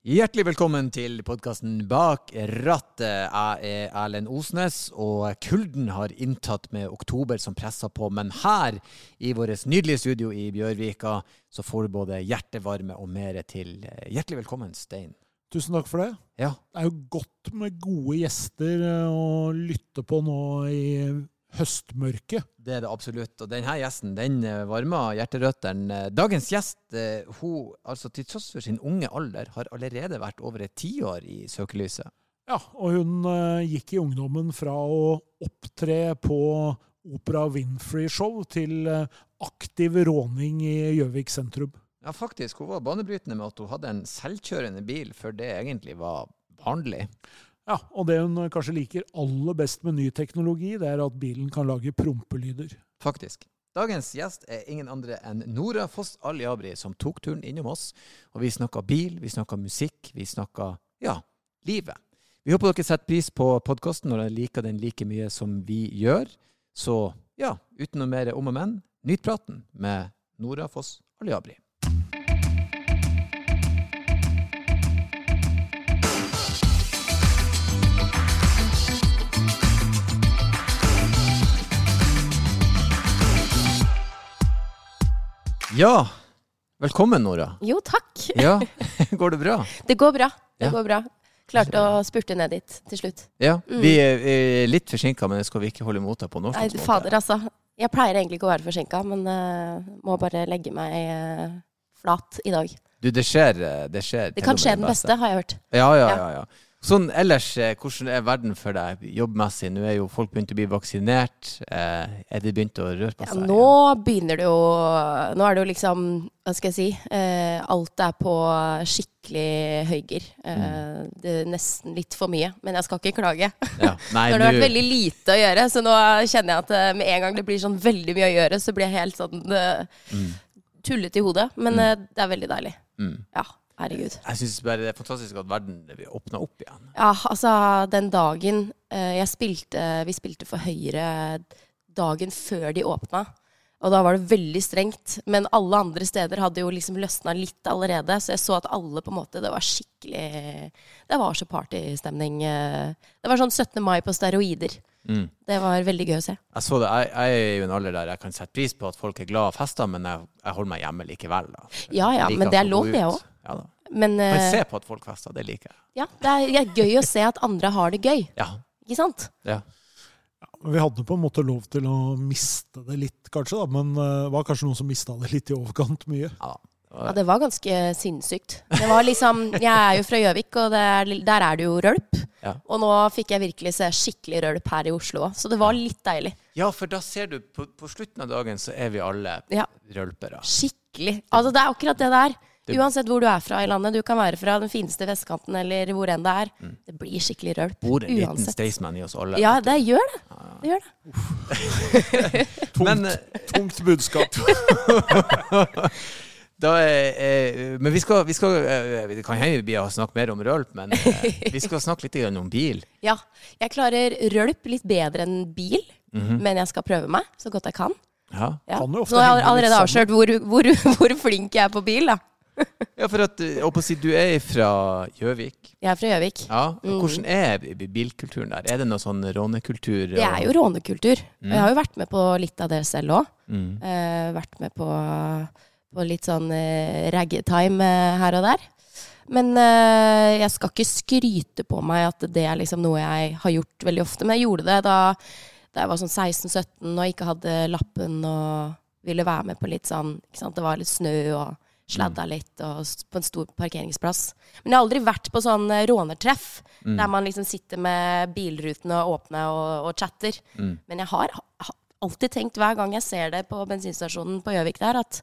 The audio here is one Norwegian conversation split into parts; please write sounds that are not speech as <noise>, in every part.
Hjertelig velkommen til podkasten Bak rattet. Jeg er Erlend Osnes, og kulden har inntatt med oktober som presser på. Men her, i vårt nydelige studio i Bjørvika, så får du både hjertevarme og mer til. Hjertelig velkommen, Stein. Tusen takk for det. Ja. Det er jo godt med gode gjester eh, å lytte på nå i høstmørket. Det er det absolutt. Og denne gjesten den eh, varmer hjerterøttene. Dagens gjest, eh, hun, altså til tross for sin unge alder, har allerede vært over et tiår i søkelyset. Ja, og hun gikk i ungdommen fra å opptre på Opera Winfrey-show til aktiv råning i Gjøvik sentrum. Ja, faktisk. Hun var banebrytende med at hun hadde en selvkjørende bil før det egentlig var vanlig. Ja, og det hun kanskje liker aller best med ny teknologi, det er at bilen kan lage prompelyder. Faktisk. Dagens gjest er ingen andre enn Nora Foss Aljabri, som tok turen innom oss. Og vi snakka bil, vi snakka musikk, vi snakka ja, livet. Vi håper dere setter pris på podkasten når dere liker den like mye som vi gjør. Så ja, uten noe mer om og men, nyt praten med Nora Foss Aljabri. Ja, velkommen Nora. Jo, takk. Ja, <laughs> Går det bra? Det går bra. Det Ja. går bra. Klarte å spurte ned dit til slutt. Ja, Mm. Vi er, er litt forsinka, men det skal vi ikke holde imot deg på nå. Nei, fader, altså. Jeg pleier egentlig ikke å være forsinka, men uh, må bare legge meg uh, flat i dag. Du, det skjer. eh, Det, skjer Det kan skje den beste, har jeg hørt. Ja, ja, Ja. ja. Sånn ellers, eh, hvordan er verden for deg jobbmessig? Nå er jo folk begynt å bli vaksinert. Eh, er det begynt å røre på seg? Ja, nå begynner det jo Nå er det jo liksom Hva skal jeg si? Eh, alt er på skikkelig høygir. Eh, Mm. Det er nesten litt for mye, men jeg skal ikke klage. Ja. Nei, <laughs> Nå har det vært veldig lite å gjøre, så nå kjenner jeg at eh, med en gang det blir sånn veldig mye å gjøre, så blir jeg helt sånn eh, Mm. tullete i hodet. Men Mm. det er veldig deilig. mm. Ja, herregud. Jeg syns bare det er fantastisk at verden åpna opp igjen. Ja, altså, den dagen eh, jeg spilte Vi spilte for Høyre dagen før de åpna. Og da var det veldig strengt. Men alle andre steder hadde jo liksom løsna litt allerede. Så jeg så at alle på en måte Det var skikkelig Det var så partystemning. eh. Det var sånn 17. mai på steroider. Mm. Det var veldig gøy å se. Jeg så det, jeg, jeg er jo en alder der jeg kan sette pris på at folk er glad og fester, men jeg, jeg holder meg hjemme likevel. Da. Ja ja, men det er lov, det òg. Ja, da. Men Men eh, se på at folk fester, det liker jeg. ja, det er, det er gøy å se at andre har det gøy. Ja. Ikke sant? ja. Vi hadde på en måte lov til å miste det litt, kanskje, da, men eh, det var kanskje noen som mista det litt i overkant mye. ja. Ja, det var ganske sinnssykt. Det var liksom, jeg er jo fra Gjøvik, og det er, der er det jo rølp. Ja. Og nå fikk jeg virkelig se skikkelig rølp her i Oslo òg, så det var litt deilig. Ja, for da ser du på, på slutten av dagen så er vi alle Ja. rølpere. Skikkelig. Altså, det er akkurat det der. Uansett hvor du er fra i landet. Du kan være fra den fineste vestkanten eller hvor enn det er. Mm. Det blir skikkelig rølp. Bor en liten. Staysman i oss alle. Ja, det gjør det. Det gjør det. Tungt, <laughs> Men, eh, tungt budskap. <laughs> da er, eh, men vi skal, vi skal eh, Det kan hende vi snakke mer om rølp, men eh, <laughs> vi skal snakke litt om bil. Ja. Jeg klarer rølp litt bedre enn bil, Mhm. men jeg skal prøve meg så godt jeg kan. Ja. Ja. Kan Så nå har jeg allerede avslørt hvor, hvor, hvor flink jeg er på bil, da. Ja, for at eh, si, du er fra Gjøvik. Jeg er fra Gjøvik. Ja. Mm. Hvordan er bilkulturen der? Er det noe sånn rånekultur? Det er jo rånekultur. Mm. jeg har jo vært med på litt av det selv òg. mm. Eh, vært med på, på litt sånn eh, raggetime eh, her og der. Men eh, jeg skal ikke skryte på meg at det er liksom noe jeg har gjort veldig ofte. Men jeg gjorde det da, da jeg var sånn 16-17 og ikke hadde lappen og ville være med på litt sånn? Det var litt snø og sladda litt og på en stor parkeringsplass. Men jeg har aldri vært på sånn eh, rånertreff Mm. der man liksom sitter med bilrutene åpne og, og chatter. Mm. Men jeg har, har alltid tenkt hver gang jeg ser det på bensinstasjonen på Gjøvik der, at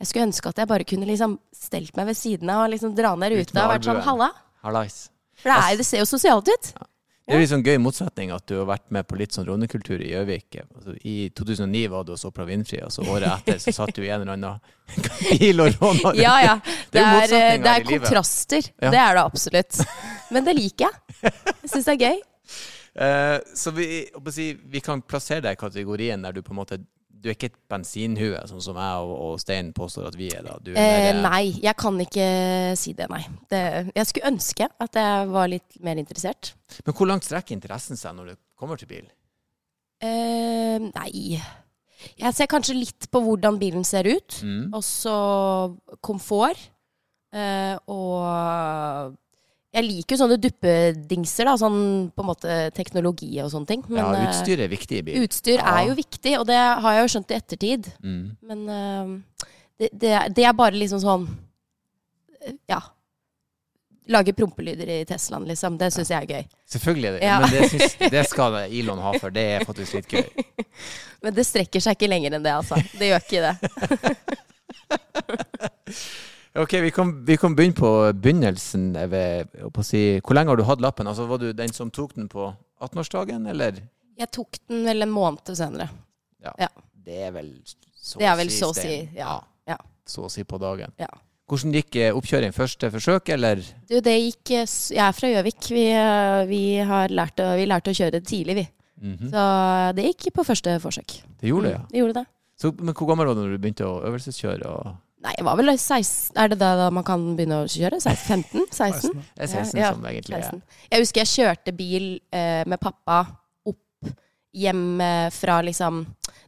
jeg skulle ønske at jeg bare kunne liksom stelt meg ved siden av og liksom dra ned Ut ruta og vært sånn halla. Hallais. For det, er, det ser jo sosialt ut. Det er litt sånn gøy motsetning at du har vært med på litt sånn rånekultur i Gjøvik. Altså, I 2009 var du hos Opera Winfrey, og så året etter så satt du i en eller annen bil og råna Ja, ja. <laughs> Det er det er, det er kontraster. Ja. Det er det absolutt. Men det liker jeg. Jeg syns det er gøy. Uh, <laughs> så vi, si, vi kan plassere deg i kategorien der du på en måte du er ikke et bensinhue, sånn som jeg og, og Stein påstår at vi er. da. Du er Eh, nei, jeg kan ikke si det, nei. Det, jeg skulle ønske at jeg var litt mer interessert. Men hvor langt strekker interessen seg når det kommer til bil? Eh, nei Jeg ser kanskje litt på hvordan bilen ser ut. Mm. Og så komfort. Eh, og jeg liker jo sånne duppedingser, da. Sånn på en måte teknologi og sånne ting. ja, eh, utstyr er viktig i bil. utstyr Ja. er jo viktig, og det har jeg jo skjønt i ettertid. Mm. Men uh, det, det, det er bare liksom sånn Ja. Lage prompelyder i Teslaen, liksom. Det syns jeg er gøy. Selvfølgelig det Ja. Men det, synes, <laughs> det skal Elon ha for. Det er faktisk litt gøy. <laughs> Men det strekker seg ikke lenger enn det, altså. Det gjør ikke det. <laughs> Ok, vi kan, vi kan begynne på begynnelsen. Ved, å på si, hvor lenge har du hatt lappen? Altså, Var du den som tok den på 18-årsdagen, eller? Jeg tok den vel en måned senere. Det er vel så Det er vel så å si, ja. Ja. Så å si på dagen. Ja. Hvordan gikk eh, oppkjøring? Første forsøk, eller? Du, det gikk eh, Jeg er fra Gjøvik. Vi, eh, vi, har lært å, vi lærte å kjøre tidlig, vi. Mhm. Så det gikk på første forsøk. Det gjorde det, Mm, ja. det gjorde det. Så, men hvor gammel var du når du begynte å øvelseskjøre? Og... Nei, jeg var vel 16 Er det da man kan begynne å kjøre? 16? 15? 16? Det er 16 Ja, som egentlig 16. Ja. Jeg husker jeg kjørte bil eh, med pappa opp hjem fra liksom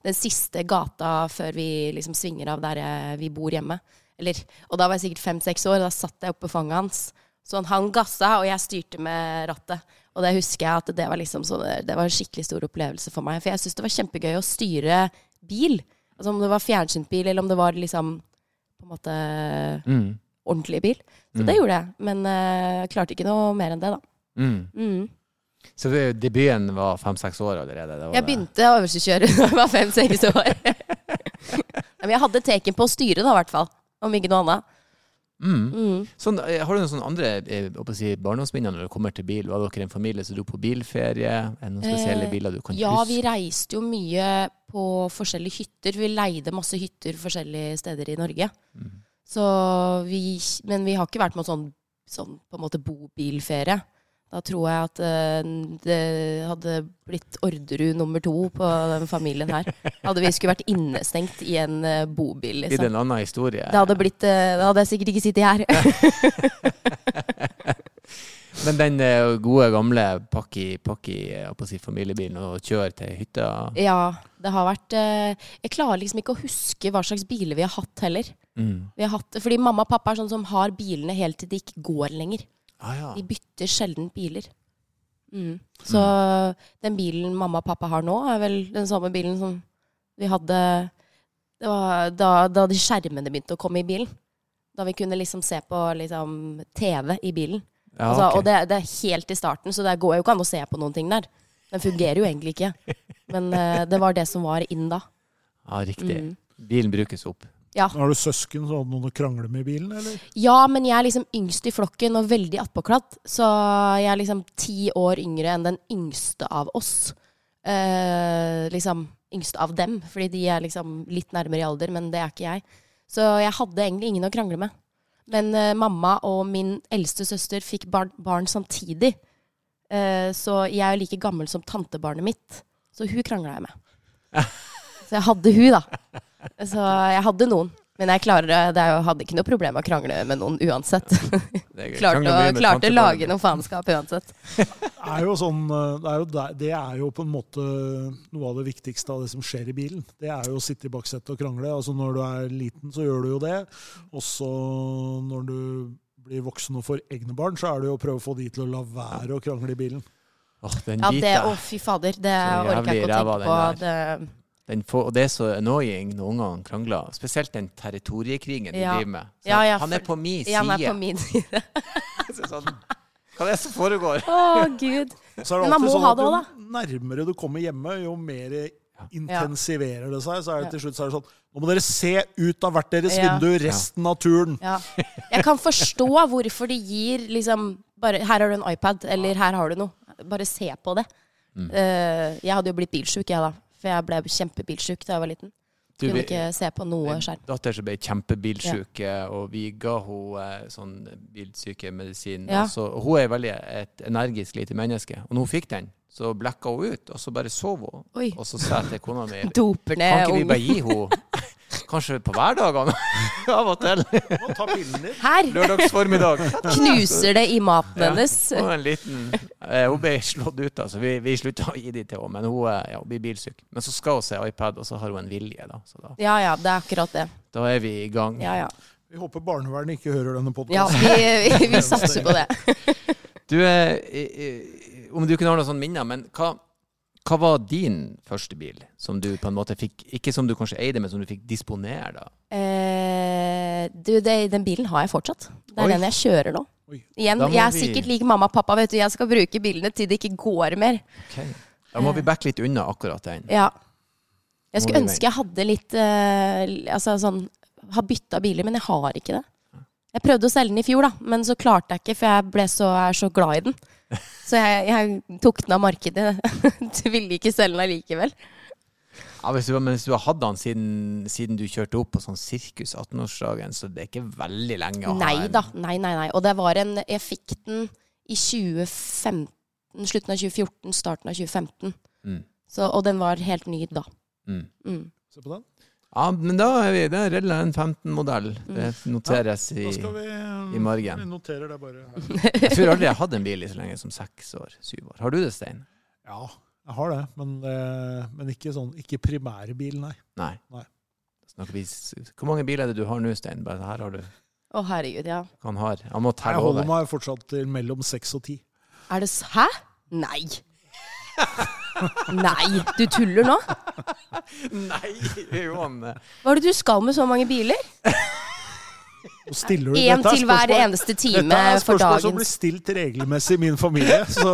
den siste gata før vi liksom svinger av der vi bor hjemme. Eller, og da var jeg sikkert fem-seks år, og da satt jeg oppe på fanget hans. Så han, han gassa, og jeg styrte med rattet. Og det husker jeg at det var liksom så, det var en skikkelig stor opplevelse for meg. For jeg syntes det var kjempegøy å styre bil. Altså Om det var fjernsynsbil, eller om det var liksom på en måte mm. ordentlig bil. Så Mm. det gjorde jeg. Men uh, klarte ikke noe mer enn det, da. Mm. Mm. Så det- debuten var fem-seks år allerede? Det var Jeg det. begynte å øvelseskjøre da jeg var fem-seks år. <laughs> Men jeg hadde teken på å styre, da, i hvert fall. Om ikke noe annet. Mm. Mm. Sånn, eh, har du noen sånne andre eh, si, barndomsminner når det kommer til bil? Var dere en familie som dro på bilferie? Er det noen spesielle Eh, biler du kan Ja, vi reiste jo mye på forskjellige hytter. Vi leide masse hytter forskjellige steder i Norge. Mm. Så vi, men vi har ikke vært med sånn, sånn på en måte bobilferie. Da tror jeg at eh, det hadde blitt Orderud nummer to på den familien her. Hadde vi skulle vært innestengt i en eh, bobil, liksom. I en annen historie? Det hadde, blitt, eh, da hadde jeg sikkert ikke sittet her. <laughs> Men den gode, gamle pakk i, pakk si, familiebilen og kjøre til hytta Ja, det har vært Jeg klarer liksom ikke å huske hva slags biler vi har hatt heller. mm. Vi har hatt, fordi mamma og pappa er sånn som har bilene helt til de ikke går lenger. Ah, ja. De bytter sjelden biler. Mm. Så den bilen mamma og pappa har nå, er vel den samme bilen som vi hadde da, da de skjermene begynte å komme i bilen. Da vi kunne liksom se på liksom, TV i bilen. Ja, altså, okay. Og det, det er helt i starten, så det går jo ikke an å se på noen ting der. Den fungerer jo egentlig ikke. <laughs> Men uh, det var det som var inn da. ja, riktig. Mm. Bilen brukes opp. Ja. Har du søsken som hadde noen å krangle med i bilen, eller? ja, men jeg er liksom yngst i flokken og veldig attpåklatt. Så jeg er liksom ti år yngre enn den yngste av oss. Eh, liksom yngst av dem, fordi de er liksom litt nærmere i alder, men det er ikke jeg. Så jeg hadde egentlig ingen å krangle med. Men eh, mamma og min eldste søster fikk barn, barn samtidig. Eh, så jeg er like gammel som tantebarnet mitt. Så hun krangla jeg med. <laughs> Så jeg hadde hun, da. Så jeg hadde noen. Men jeg klarer, er jo, hadde ikke noe problem med å krangle med noen uansett. <laughs> Klarte å, klarte å lage noe faenskap uansett. Det er jo sånn, eh, det er jo, det er jo på en måte noe av det viktigste av det som skjer i bilen. Det er jo å sitte i baksetet og krangle. Altså Når du er liten, så gjør du jo det. Også når du blir voksen og får egne barn, så er det jo å prøve å få de til å la være å krangle i bilen. Åh, den Ja, det, å fy fader, det orker jeg ikke å tenke på. den Det, og det er så annoying når ungene krangler. Spesielt den territoriekrigen de Ja. driver med. Så Ja, ja, han er på min ja, han er side. på min side. <laughs> <laughs> Så sånn, Hva er det som foregår? Å, gud. Så er det Men man må sånn ha det òg, da. jo nærmere du kommer hjemme, jo mer intensiverer det seg. Så er det til slutt så er det sånn Nå må dere se ut av hvert deres Ja. vindu resten av turen. Ja. Jeg kan forstå hvorfor de gir liksom bare Her har du en iPad, eller her har du noe. Bare se på det. Mm. Uh, jeg hadde jo blitt bilsjuk, jeg, da. For jeg ble kjempebilsjuk da jeg var liten. Du, Kunne ikke se på noe skjerm. datter som ble kjempebilsjuk, ja. og vi ga henne sånn bilsykemedisin. Ja. Så- hun er veldig et energisk lite menneske. Og når hun fikk den, så blekka hun ut, og så bare sov hun. Oi. Og så sa jeg til kona mi <laughs> Doper Kan ikke vi bare gi henne Kanskje på hverdagene? <laughs> Av og til. Her! Lørdagsformiddag. Knuser det i maten Ja. hennes. Og en liten eh, Hun ble slått ut, altså. Vi, vi slutta å gi de til henne, men hun, eh, ja, hun blir bilsyk. Men så skal hun se iPad, og så har hun en vilje, da. Så da, Ja ja, det er akkurat det. da er vi i gang. Ja ja. Vi håper barnevernet ikke hører denne Ja, vi, vi, vi <laughs> satser på det. Du, eh, om du kunne ha noen sånne minner, men hva, hva var din første bil som du på en måte fikk Ikke som du kanskje eide, men som du fikk disponere, da? Eh, du, det, den bilen har jeg fortsatt. Det er Oi. den jeg kjører nå. Oi. Igjen, jeg er vi- sikkert lik mamma og pappa. vet du, Jeg skal bruke bilene til det ikke går mer. Da må vi backe litt unna akkurat den. Ja. Jeg skulle ønske jeg hadde litt uh, Altså sånn Har bytta biler, men jeg har ikke det. Jeg prøvde å selge den i fjor, da, men så klarte jeg ikke, for jeg ble så, er så glad i den. Så jeg, jeg tok den av markedet. <laughs> Du ville ikke selge den allikevel. Ja, hvis du, men hvis du har hatt den siden, siden du kjørte opp på sånn sirkus 18-årsdagen, så det er ikke veldig lenge å ha Nei en- da. Nei, nei, nei. Og det var en Jeg fikk den i 2015. Slutten av 2014, starten av 2015. Mm. Så, og den var helt ny da. Mm. Mm. Se på den. Ja, men da er vi Det er Rella en 15-modell. Det noteres i skal vi i margen. Vi noterer det bare her. Jeg tror aldri jeg har hatt en bil i så lenge som seks år. Syv år. Har du det, Stein? Ja, jeg har det, men, eh, men ikke sånn Ikke primærbil, nei. Nei. Nei. Hvor mange biler er det du har nå, Stein? Bare her har du Å, herregud, ja. han har. Han må Jeg holder meg fortsatt til mellom seks og ti. Er det Hæ? Nei. <laughs> Nei, du tuller nå? Nei, Johanne. Hva er det du skal med så mange biler? Og stiller du Én er til hver eneste time Dette er spørsmål som blir stilt regelmessig i min familie. Så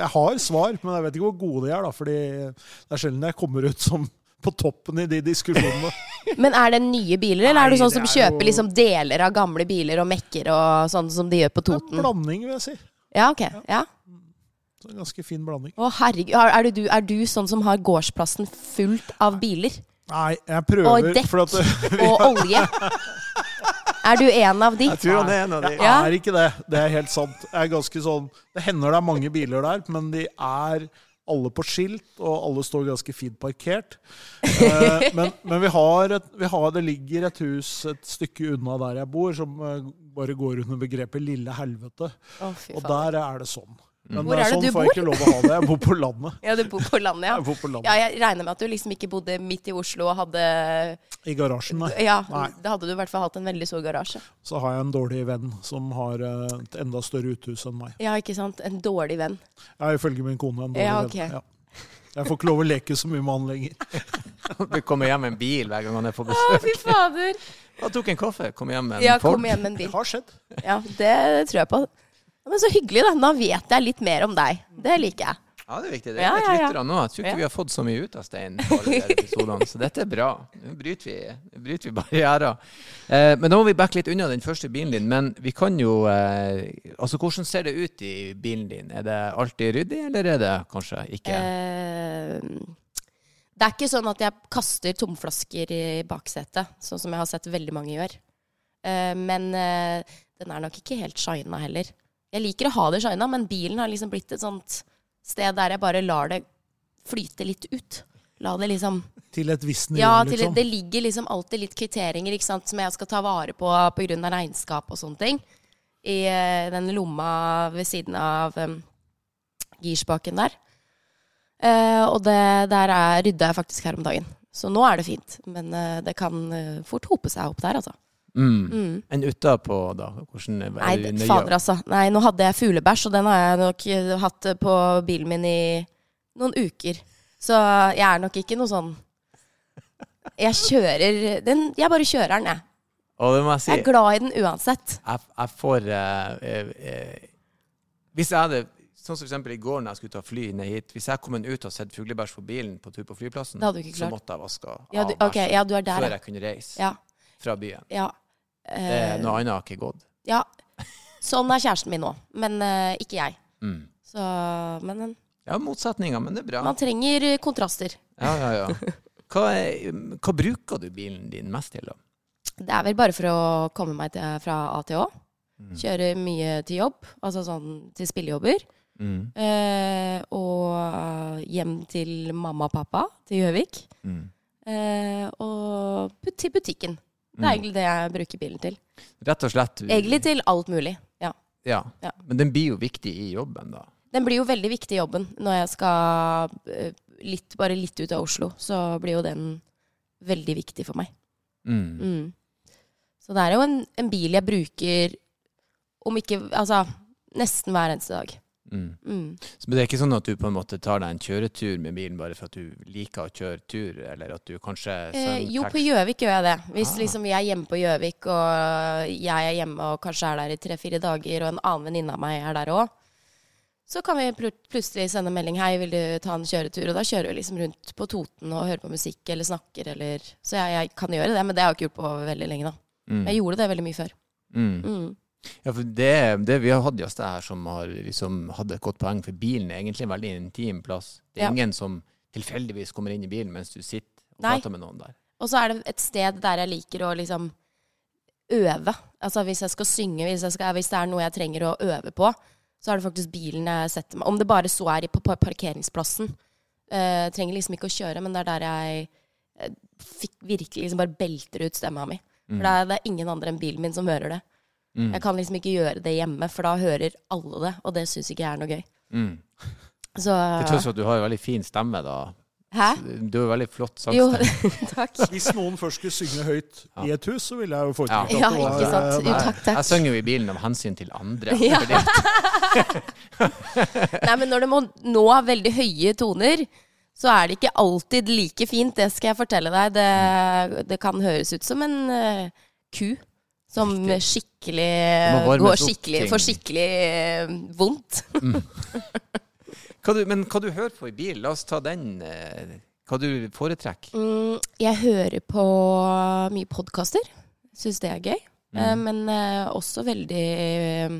jeg har svar, men jeg vet ikke hvor gode de er. da, fordi det er sjelden jeg kommer ut som på toppen i de diskusjonene. <laughs> Men er det nye biler, eller er du sånn som det er kjøper jo- liksom deler av gamle biler og mekker og sånn som de gjør på Det er en blanding, vil jeg si. Ja, ok. Ja. Så en ganske fin blanding. Å, herregud. Er, er, du, er du sånn som har gårdsplassen fullt av biler? Nei, jeg prøver Og dekk. for at Og <laughs> olje? Er du en av de? Jeg tror han er en av de. Jeg er ikke det. Det er helt sant. Jeg er ganske sånn Det hender det er mange biler der, men de er alle på skilt, og alle står ganske fint parkert. Eh, <laughs> men men vi, har et, vi har, det ligger et hus et stykke unna der jeg bor, som eh, bare går under begrepet Lille helvete. Å, Og der er det sånn. Men Hvor eh, er det sånn du får jeg ikke lov å ha det. Jeg bor på landet. <laughs> Ja, du bor på landet, ja. Jeg bor på landet. Ja, jeg regner med at du liksom ikke bodde midt i Oslo og hadde I garasjen, nei. Ja, Nei. da hadde du i hvert fall hatt en veldig stor garasje. Så har jeg en dårlig venn som har eh, et enda større uthus enn meg. Ja, ikke sant? En dårlig venn. Ja, ifølge min kone en dårlig Ja, venn. ok. Ja. Jeg får ikke lov å leke så mye med han lenger. <laughs> du kommer hjem med en bil hver gang han er på besøk. Å, fy fader! Han tok en kaffe, kom hjem med en Ja, Ford. kom igjen med en Det har skjedd. Ja, det tror jeg på. Men så hyggelig, da. Nå vet jeg litt mer om deg. Det liker jeg. Ja, det er viktig. Det er ja, ja. lyttere nå. Jeg tror ikke vi har fått så mye ut av Stein de så dette er bra. Nå bryter vi, nå bryter vi barrierer. Eh, men da må vi backe litt unna den første bilen din. Men vi kan jo eh, Altså, hvordan ser det ut i bilen din? Er det alltid ryddig, eller er det kanskje ikke? Eh, det er ikke sånn at jeg kaster tomflasker i baksetet, sånn som jeg har sett veldig mange gjør. Eh, men eh, den er nok ikke helt shina heller. Jeg liker å ha det shina, men bilen har liksom blitt et sånt sted der jeg bare lar det flyte litt ut. La det liksom Til et visst nivå, Ja, til, liksom. det ligger liksom alltid litt kvitteringer ikke sant, som jeg skal ta vare på pga. regnskap og sånne ting. I eh, den lomma ved siden av um, girspaken der. Uh, og det der er, rydda jeg faktisk her om dagen. Så nå er det fint. Men uh, det kan uh, fort hope seg opp der, altså. Mm. Mm. Enn utapå, da? Hvordan er Nei, nøye? fader, altså. Nei, nå hadde jeg fuglebæsj, og den har jeg nok eh, hatt eh, på bilen min i noen uker. Så jeg er nok ikke noe sånn Jeg kjører den Jeg bare kjører den, jeg. Og det må jeg si. Jeg er glad i den uansett. jeg, jeg får eh, eh, eh, Hvis jeg hadde Sånn som for i går når jeg skulle ta fly ned hit. Hvis jeg kom ut og sett fuglebæsj på bilen på tur på flyplassen, så måtte jeg vaske av Ja, du, ok, bæsjen ja, du er der, før jeg kunne reise Ja. fra byen. ja. Det, Eh, noe annet har ikke gått. ja. Sånn er kjæresten min nå, men eh, ikke jeg. Mm. Så, men eh, Ja, motsetninger, men det er bra. man trenger eh, kontraster. Ja, ja, ja. Hva, er, hva bruker du bilen din mest til, da? Det er vel bare for å komme meg til, fra A til Å. Mm. Kjøre mye til jobb, altså sånn til spillejobber. Mm. Eh, og hjem til mamma og pappa, til Gjøvik. Mm. Eh, og til butikken. Det er Mm. egentlig det jeg bruker bilen til. Rett og slett. Egentlig til alt mulig. Ja. Ja. Ja. Men den blir jo viktig i jobben, da. Den blir jo veldig viktig i jobben. Når jeg skal eh, litt, bare litt ut av Oslo, så blir jo den veldig viktig for meg. Mm. Mm. Så det er jo en, en bil jeg bruker om ikke Altså nesten hver eneste dag. Mm. Mm. Så men det er ikke sånn at du på en måte tar deg en kjøretur med bilen bare for at du liker å kjøre tur, eller at du kanskje Eh, jo, på Gjøvik gjør jeg det. Hvis Ah. liksom vi er hjemme på Gjøvik, og jeg er hjemme og kanskje er der i tre-fire dager, og en annen venninne av meg er der òg, så kan vi pl plutselig sende melding 'Hei, vil du ta en kjøretur?' Og da kjører vi liksom rundt på Toten og hører på musikk eller snakker eller Så jeg, jeg kan gjøre det, men det har jeg ikke gjort på veldig lenge, da. Mm. Jeg gjorde det veldig mye før. Mm. Mm. Ja, for det, det Vi har hatt gjester her som har liksom hadde et godt poeng, for bilen er egentlig en veldig intim plass. Det er Ja. ingen som tilfeldigvis kommer inn i bilen mens du sitter og Nei. prater med noen der. Og så er det et sted der jeg liker å liksom øve. Altså hvis jeg skal synge, hvis, jeg skal, hvis det er noe jeg trenger å øve på, så er det faktisk bilen jeg setter meg Om det bare så er på parkeringsplassen. Uh, trenger liksom ikke å kjøre, men det er der jeg eh, fikk virkelig liksom bare belter ut stemma mi. For det er, det er ingen andre enn bilen min som hører det. Mm. Jeg kan liksom ikke gjøre det hjemme, for da hører alle det, og det syns ikke jeg er noe gøy. Mm. Så Til tross for at du har en veldig fin stemme, da. Hæ? Du har veldig flott <laughs> sangstemme. Jo, <laughs> takk. Hvis noen først skulle synge høyt i et hus, så ville jeg jo foretrukket Ja, at det var ikke sant. Jo, eh, takk, takk. Jeg synger jo i bilen av hensyn til andre. Ja. <laughs> Nei, men når det må nå veldig høye toner, så er det ikke alltid like fint. Det skal jeg fortelle deg. Det, det kan høres ut som en uh, ku som skikkelig går skikkelig, for får skikkelig eh, vondt. <laughs> hva du, men hva du hører på i bil, la oss ta den. eh, Hva du foretrekker. Mm, jeg hører på mye podkaster. Syns det er gøy. Eh, men eh, også veldig eh,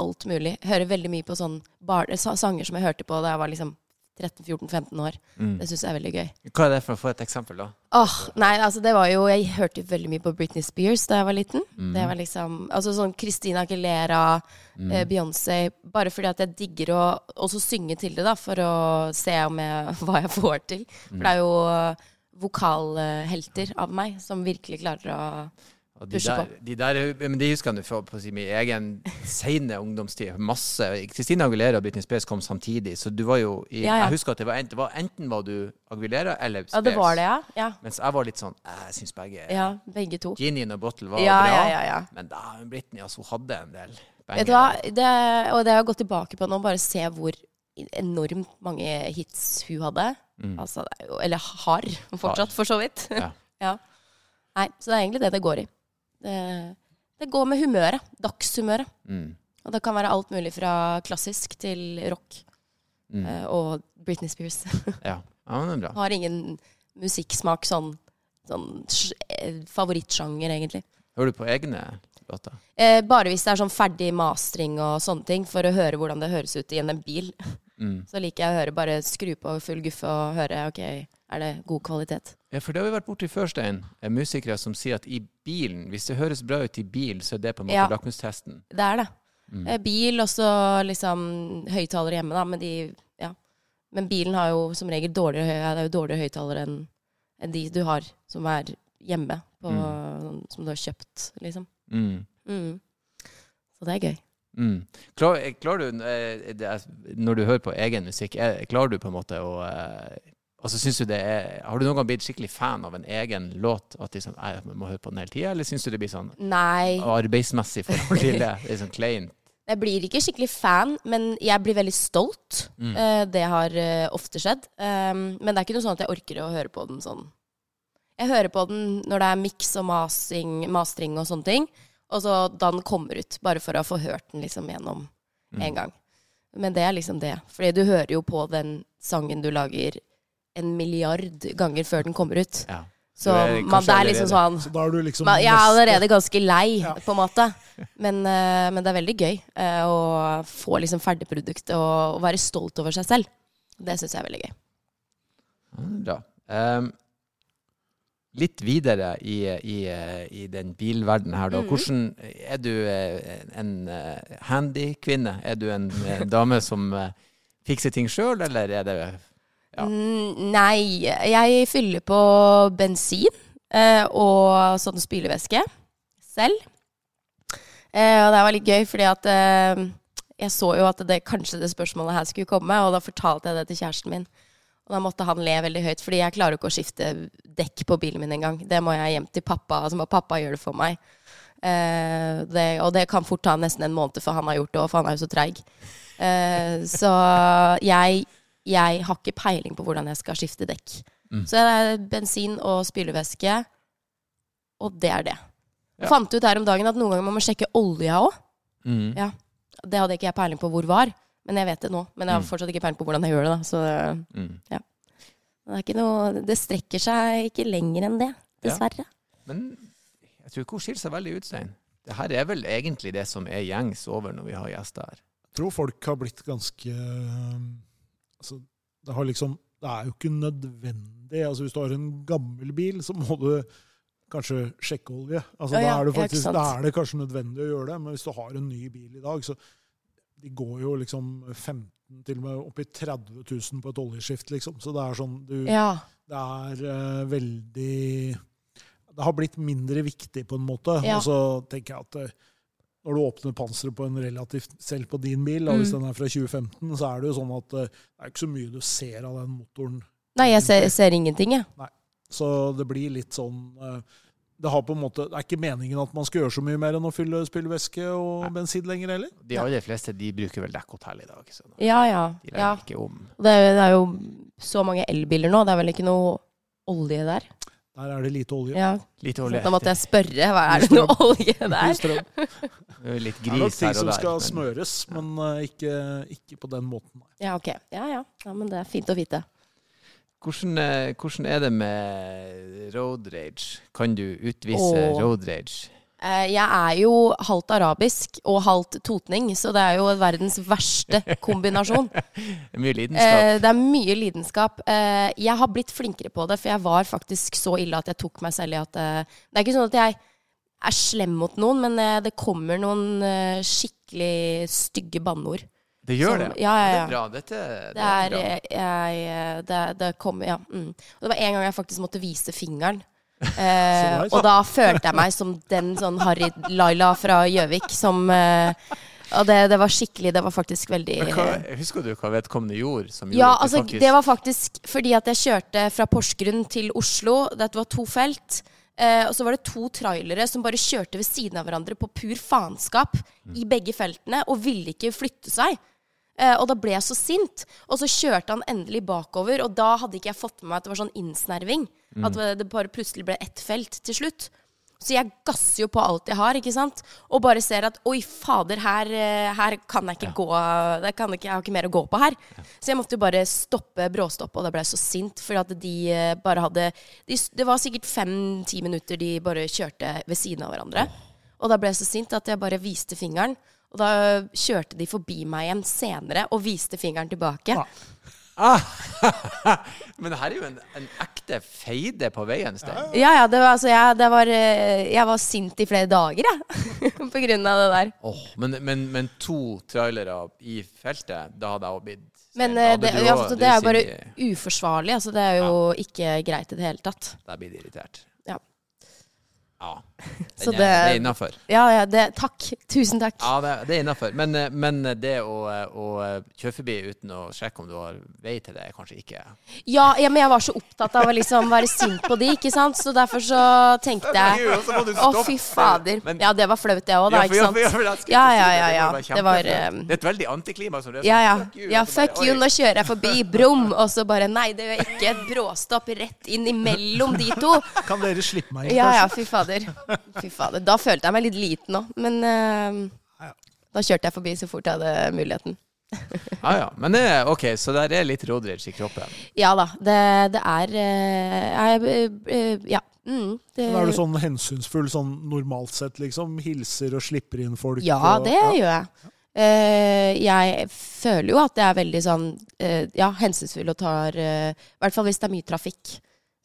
alt mulig. Hører veldig mye på sånn bar sanger som jeg hørte på da jeg var liksom 13-14-15 år. Mm. Det syns jeg er veldig gøy. Hva er det for å få et eksempel, da? Åh, nei, altså det var jo Jeg hørte jo veldig mye på Britney Spears da jeg var liten. Mm. Det var liksom Altså sånn Christina Aguilera, eh, Beyoncé Bare fordi at jeg digger å også synge til det, da, for å se om jeg, <laughs> hva jeg får til. For det er jo vokalhelter av meg som virkelig klarer å Og de der, de der, men de husker jeg fra på si, min egen sene ungdomstid. Masse. Christina Aguilera og Britney Spears kom samtidig, så du var jo i, Ja, ja. Jeg husker at det var, enten, det var enten var du Aguilera eller Spears. Ja, det var det, ja. Ja, Mens jeg var litt sånn Jeg syns begge ja begge to. Genie og Bottle var Ja, bra. ja, ja, ja. Men da, Britney altså, hun hadde en del Vet du hva? Det, og det har jeg gått tilbake på nå, bare se hvor enormt mange hits hun hadde. Mm. Altså, er eller har fortsatt, for så vidt. Ja. <laughs> ja. Nei, så det er egentlig det det går i. Det, det går med humøret. Dagshumøret. Mm. Og det kan være alt mulig fra klassisk til rock. Mm. Uh, Og Britney Spears. <laughs> Ja. ja, men det er bra. Har ingen musikksmak sånn, sånn eh, favorittsjanger, egentlig. Hører du på egne låter? Eh, bare hvis det er sånn ferdig mastring og sånne ting, for å høre hvordan det høres ut i en bil. Mm. <laughs> Så liker jeg å høre bare skru på full guffe og høre ok, er det god kvalitet. Ja, for det har vi vært borti før, Stein. Musikere som sier at i bilen, hvis det høres bra ut i bil, så er det på en måte Ja. lakmustesten. Det er det. Mm. Eh, bil og så liksom høyttalere hjemme, da. Men, de, ja. men bilen har jo som regel dårligere, det er jo dårligere høyttalere enn en de du har som er hjemme, på, mm. som du har kjøpt, liksom. Mm. Mm. Så det er gøy. Mm. Klar, eh, klarer du, eh, når du hører på egen musikk, klarer du på en måte å eh, så synes du det er, Har du noen gang blitt skikkelig fan av en egen låt? At liksom, jeg må høre på den hele tida, eller syns du det blir sånn Nei, arbeidsmessig forhold til det? Det er sånn kleint. jeg blir ikke skikkelig fan, men jeg blir veldig stolt. Mm. Eh, det har eh, ofte skjedd. Um, men det er ikke noe sånn at jeg orker å høre på den sånn. Jeg hører på den når det er miks og masing, mastring og sånne ting. Og så da den kommer ut, bare for å få hørt den liksom gjennom Mm. en gang. Men det er liksom det. Fordi du hører jo på den sangen du lager en milliard ganger før den kommer ut. Ja. Så det er man, det er liksom sånn Så da er du liksom man, Jeg er allerede ganske lei, Ja. på en måte. Men, eh, men det er veldig gøy eh, å få liksom ferdigprodukt og, og være stolt over seg selv. Det syns jeg er veldig gøy. Bra. Um, litt videre i, i, i den bilverdenen her, da. Mhm. Hvordan Er du eh, en handy kvinne? Er du en dame som fikser ting sjøl, eller er det Ja. Nei, jeg fyller på bensin eh, og sånn spylevæske selv. Eh, og det var litt gøy, fordi at eh, jeg så jo at det, kanskje det spørsmålet her skulle komme, og da fortalte jeg det til kjæresten min. Og da måtte han le veldig høyt, fordi jeg klarer ikke å skifte dekk på bilen min engang. Det må jeg hjem til pappa, så må pappa gjøre det for meg. Eh, det, og det kan fort ta nesten en måned før han har gjort det, for han er jo så treig. Eh, så jeg, jeg har ikke peiling på hvordan jeg skal skifte dekk. Mm. Så det er bensin og spylevæske, og det er det. Jeg Ja. fant ut her om dagen at noen ganger må man sjekke olja òg. Mm. Ja. Det hadde ikke jeg peiling på hvor var, men jeg vet det nå. Men jeg har Mm. fortsatt ikke peiling på hvordan jeg gjør det. da Så Mm. det, er ikke noe, det strekker seg ikke lenger enn det, Ja. dessverre. Men jeg tror ikke hun skiller seg veldig ut, Stein. Det her er vel egentlig det som er gjengs over når vi har gjester her. Jeg tror folk har blitt ganske øh, altså, det, har liksom, det er jo ikke nødvendig. Altså, hvis du har en gammel bil, så må du kanskje sjekke olje. Altså, Ja, ja, da, er det faktisk, da er det kanskje nødvendig å gjøre det. Men hvis du har en ny bil i dag, så de går jo liksom 15 til og med opp i 30 000 på et oljeskift, liksom. Så det er sånn du, Ja. Det er uh, veldig Det har blitt mindre viktig, på en måte. Og så tenker jeg at øh, når du åpner panseret på en relativt selv på din bil, da, hvis Mm. den er fra 2015, så er det jo sånn at øh, det er ikke så mye du ser av den motoren. Nei, jeg ser, ser ingenting, jeg. Så det blir litt sånn øh, det, har på en måte, det er ikke meningen at man skal gjøre så mye mer enn å fylle spylevæske og Nei. bensin lenger heller. De aller fleste de bruker vel dekkhotell i dag, så Ja, ja. de ja. ikke om. Det, er, det er jo så mange elbiler nå. Det er vel ikke noe olje der? Der er det lite olje. Ja. Lite olje. da måtte jeg spørre. Hva er det noe olje der? Det er Litt Det er nok ting som skal men- smøres, men øh, ikke, ikke på den måten. Ja, ok. Ja, ja. ja, men det er fint å vite. Hvordan, eh, hvordan er det med road rage? Kan du utvise Åh. road rage? Eh, Jeg er jo halvt arabisk og halvt totning, så det er jo verdens verste kombinasjon. <laughs> Det er mye lidenskap. Eh, Det er mye lidenskap. Eh, Jeg har blitt flinkere på det, for jeg var faktisk så ille at jeg tok meg selv i at Det er ikke sånn at jeg er slem mot noen, men det kommer noen skikkelig stygge banneord. det gjør som- det. ja, ja, Det er bra. Dette det Det er, bra. jeg, det, det kommer, ja. Mm. Og det var en gang jeg faktisk måtte vise fingeren. Eh, og da følte jeg meg som den sånn Harry Laila fra Gjøvik som eh, Og det, det var skikkelig Det var faktisk veldig hva, husker du hva vedkommende gjorde? Som gjorde Ja, altså faktisk, det var faktisk fordi at jeg kjørte fra Porsgrunn til Oslo. Dette var to felt. Eh, og så var det to trailere som bare kjørte ved siden av hverandre på pur faenskap i begge feltene og ville ikke flytte seg. Eh, og da ble jeg så sint. Og så kjørte han endelig bakover, og da hadde ikke jeg fått med meg at det var sånn innsnerving. At det bare plutselig ble ett felt til slutt. Så jeg gasser jo på alt jeg har, ikke sant? Og bare ser at oi, fader, her, eh, her kan jeg ikke gå det kan jeg, ikke, jeg har ikke mer å gå på her. Så jeg måtte jo bare stoppe, bråstoppet, og da ble jeg så sint. For at de eh, bare hadde de, Det var sikkert fem-ti minutter de bare kjørte ved siden av hverandre. Og da ble jeg så sint at jeg bare viste fingeren. Og da kjørte de forbi meg igjen senere og viste fingeren tilbake. Ja. Ah, <laughs> Men det her er jo en, en ekte feide på veien, Stein. Ja, ja, det var, altså, jeg, det var, eh, jeg var sint i flere dager, jeg. <laughs> på grunn av det der. Oh, men, men, men to trailere i feltet, da hadde jeg òg blitt Men eh, det, du ja, også- altså, det er jo bare uforsvarlig. Altså, det er jo ikke greit i det hele tatt. Da blir det irritert. Ja. Den er, det- det er innafor. Ja, ja, det, takk. Tusen takk. Ja, det, det er innafor. Men, eh, men det å, å kjøre forbi uten å sjekke om du har vei til det, er kanskje ikke Ja, ja, men jeg var så opptatt av å liksom være sint på de, ikke sant? Så derfor så tenkte jeg Å, fy fader. Men- Ja, det var flaut, det òg, da, ikke sant? ja, Ja, ja, ja, det var eh, Det er et veldig antiklima. Som det er Ja, ja. sånn, fuck you, ja, og så bare, fuck you, nå kjører jeg forbi. Brum! Og så bare Nei, det gjør jeg ikke. Et bråstopp rett inn imellom de to. Kan dere slippe meg inn Ja, ja, fy fader. Fy fader. Da følte jeg meg litt liten òg, men uh, Ja. da kjørte jeg forbi så fort jeg hadde muligheten. <laughs> Ja, ja. Men det ok, så der er litt road i kroppen. Ja da, det, det er uh, jeg, Ja. Mm, det, er du sånn hensynsfull sånn normalt sett, liksom? Hilser og slipper inn folk? Ja, og, det gjør jeg. Uh, jeg føler jo at jeg er veldig sånn uh, ja, hensynsfull og tar I hvert fall hvis det er mye trafikk.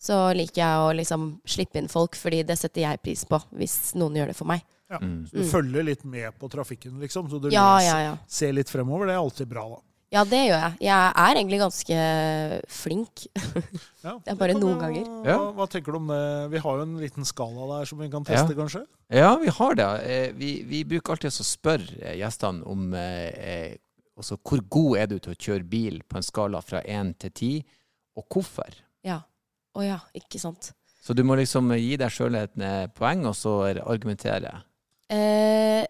Så liker jeg å liksom slippe inn folk, fordi det setter jeg pris på, hvis noen gjør det for meg. Ja. Mm. Så du følger litt med på trafikken, liksom? Så du Ja, leser, ja, ja. ser litt fremover. Det er alltid bra, da. Ja, det gjør jeg. Jeg er egentlig ganske flink. Ja. <laughs> Det er bare det noen ganger. Ja. Hva, hva tenker du om det? Vi har jo en liten skala der som vi kan teste, kanskje? Ja, vi har det. Eh, Vi, vi bruker alltid å spørre eh, gjestene om eh, eh, hvor god er du til å kjøre bil på en skala fra 1 til 10, og hvorfor. Ja. Å ja, ikke sant. Så du må liksom gi deg sjøl et eh, poeng, og så argumentere. Eh,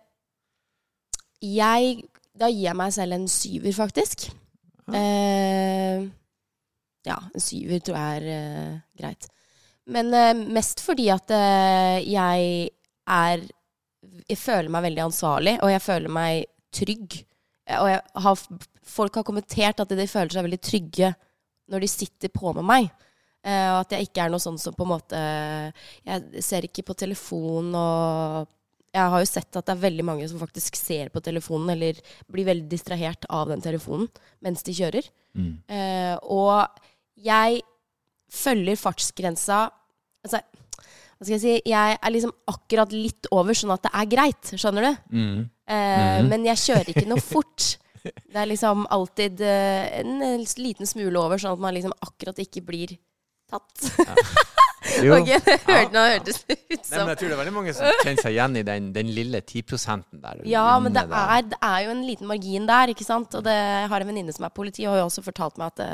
jeg Da gir jeg meg selv en syver, faktisk. Eh, ja, en syver tror jeg er eh, greit. Men eh, mest fordi at eh, jeg er Jeg føler meg veldig ansvarlig, og jeg føler meg trygg. Og jeg har, folk har kommentert at de føler seg veldig trygge når de sitter på med meg. Eh, og at jeg ikke er noe sånn som på en måte Jeg ser ikke på telefon og jeg har jo sett at det er veldig mange som faktisk ser på telefonen, eller blir veldig distrahert av den telefonen mens de kjører. Mm. Eh, og jeg følger fartsgrensa Altså, hva skal jeg si Jeg er liksom akkurat litt over, sånn at det er greit. Skjønner du? Mm. Eh, Mhm. Men jeg kjører ikke noe <laughs> fort. Det er liksom alltid eh, en liten smule over, sånn at man liksom akkurat ikke blir tatt. Jo. <laughs> Ok, det hørte, nå hørtes det ut Nei, men jeg tror det er veldig mange som kjenner seg igjen i den, den lille 10 der. Ja, men det er, det er jo en liten margin der, ikke sant? Og det, jeg har en venninne som er politi, og har jo også fortalt meg at det,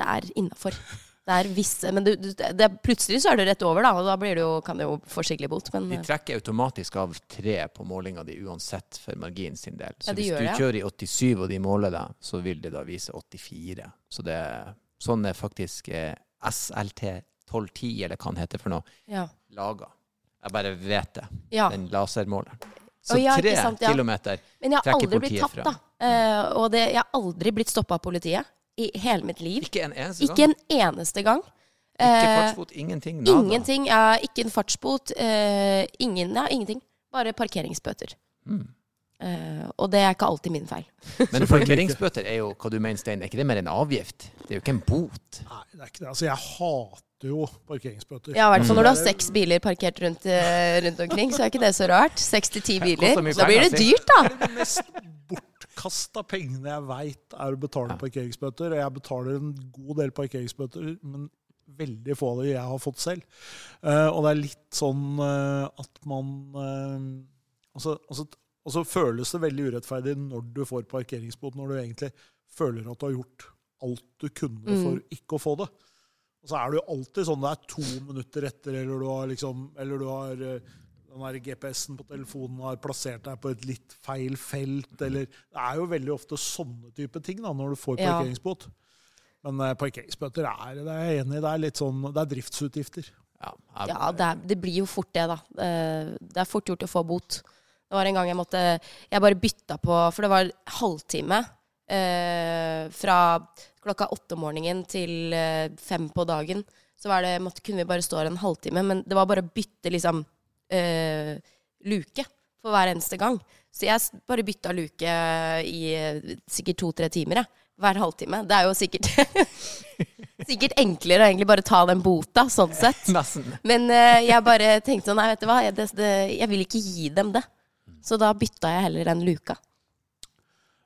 det er innafor. Det er visse Men du, du, det, plutselig så er du rett over, da, og da blir det jo, kan du jo få skikkelig bot. Men De trekker automatisk av tre på målinga di uansett for margin sin del. Så Ja, de hvis gjør du det, ja. kjører i 87 og de måler deg, så vil det da vise 84. Så det, sånn er faktisk eh, SLT 1210, eller hva den heter for noe, ja. laga. Jeg bare vet det. ja. Den lasermåleren. Så ja, tre sant, kilometer. Men jeg har trekker politiet tatt, frem. da. Eh, og det, jeg har aldri blitt stoppa av politiet i hele mitt liv. Ikke en eneste Ikke gang. en eneste gang. Ikke Eh, fartsbot, ingenting. Nada. Ingenting. Ja, ikke en fartsbot. Uh, ingen, ja, ingenting. Bare parkeringsbøter. Mm. Eh, og det er ikke alltid min feil. <laughs> Men parkeringsbøter er jo hva du mener, Stein. Er ikke det mer en avgift? Det er jo ikke en bot. Nei, det er ikke det. Altså, jeg hater jo parkeringsbøter. Ja, i hvert fall når du har er- seks biler parkert rundt, eh, rundt omkring, så er ikke det så rart. Seks til ti biler. Da blir det dyrt, da. Det er de mest bortkasta pengene jeg veit, er å betale parkeringsbøter. Og jeg betaler en god del parkeringsbøter, men veldig få av de jeg har fått selv. Uh, og det er litt sånn uh, at man altså, altså, Og så føles det veldig urettferdig når du får parkeringsbot, når du egentlig føler at du har gjort alt du kunne Mm. for ikke å få det. Og så er det jo alltid sånn det er to minutter etter, eller du har liksom Eller du har eh, den der GPS-en på telefonen har plassert deg på et litt feil felt, eller Det er jo veldig ofte sånne type ting da, når du får Ja. parkeringsbot. Men eh, parkeringsbøter er, det er jeg enig i, det er litt sånn, det er driftsutgifter. Ja, Ja, det, er, det blir jo fort det, da. Eh, Det er fort gjort å få bot. Det var en gang jeg måtte Jeg bare bytta på For det var halvtime eh, fra klokka åtte om morgenen til eh, fem på dagen. Så var det, måtte, kunne vi bare stå her en halvtime. Men det var bare å bytte liksom eh, luke for hver eneste gang. Så jeg bare bytta luke i eh, sikkert to-tre timer, jeg. Hver halvtime. Det er jo sikkert <laughs> Sikkert enklere å egentlig bare ta den bota, sånn sett. <laughs> Men eh, jeg bare tenkte sånn, nei, vet du hva, jeg, det, det, jeg vil ikke gi dem det. Så da bytta jeg heller den luka.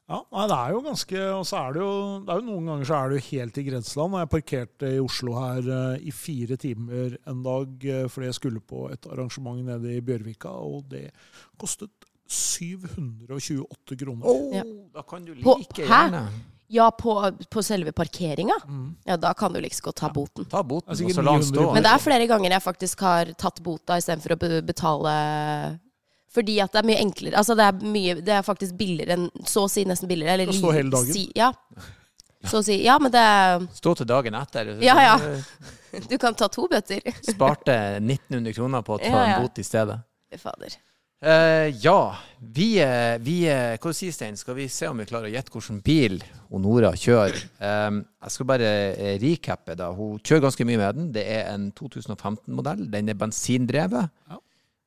Ja, nei, det er jo ganske Og så er det jo, det er jo noen ganger så er det jo helt i grenseland. Jeg parkerte i Oslo her eh, i fire timer en dag eh, fordi jeg skulle på et arrangement nede i Bjørvika, og det kostet 728 kroner. Oh, Ja. Da kan du like Hæ? gjerne Ja, på, på selve parkeringa? Mm. Ja, da kan du liksom godt ta boten. ta boten, Det og så la stå. Men det er flere ganger jeg faktisk har tatt bota istedenfor å betale fordi at det er mye enklere. Altså det er, mye, det er faktisk billigere enn Så å si nesten billigere. Eller stå hele dagen? Si, ja. Så å si. Ja, men det Stå til dagen etter. Ja, ja. <laughs> Du kan ta to bøter. Sparte 1900 kroner på å ta Ja, ja. en bot i stedet. Fader. Uh, ja, vi, eh, vi eh, Hva du sier Stein? Skal vi se om vi klarer å gjette hvilken bil Nora kjører? Um, jeg skal bare recappe. da. Hun kjører ganske mye med den. Det er en 2015-modell. Den er bensindrevet. Ja.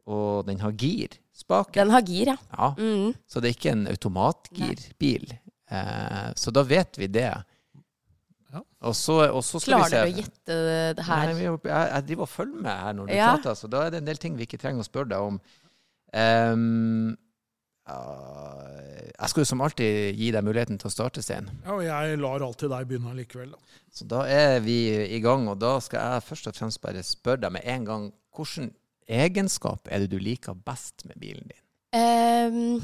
Og den har gir. Spaken. Den har gir, ja. Ja, Mm. så det er ikke en automatgirbil. Eh, så da vet vi det. Ja. Og så, og så skal Klarer vi du å gjette det her? Nei, vi, jeg, jeg driver og følger med her når du Ja. prater, så da er det en del ting vi ikke trenger å spørre deg om. Um, uh, jeg skal jo som alltid gi deg muligheten til å starte, Stein. Ja, og jeg lar alltid deg begynne likevel. Da. Så da er vi i gang, og da skal jeg først og fremst bare spørre deg med en gang hvilken egenskap er det du liker best med bilen din? Um,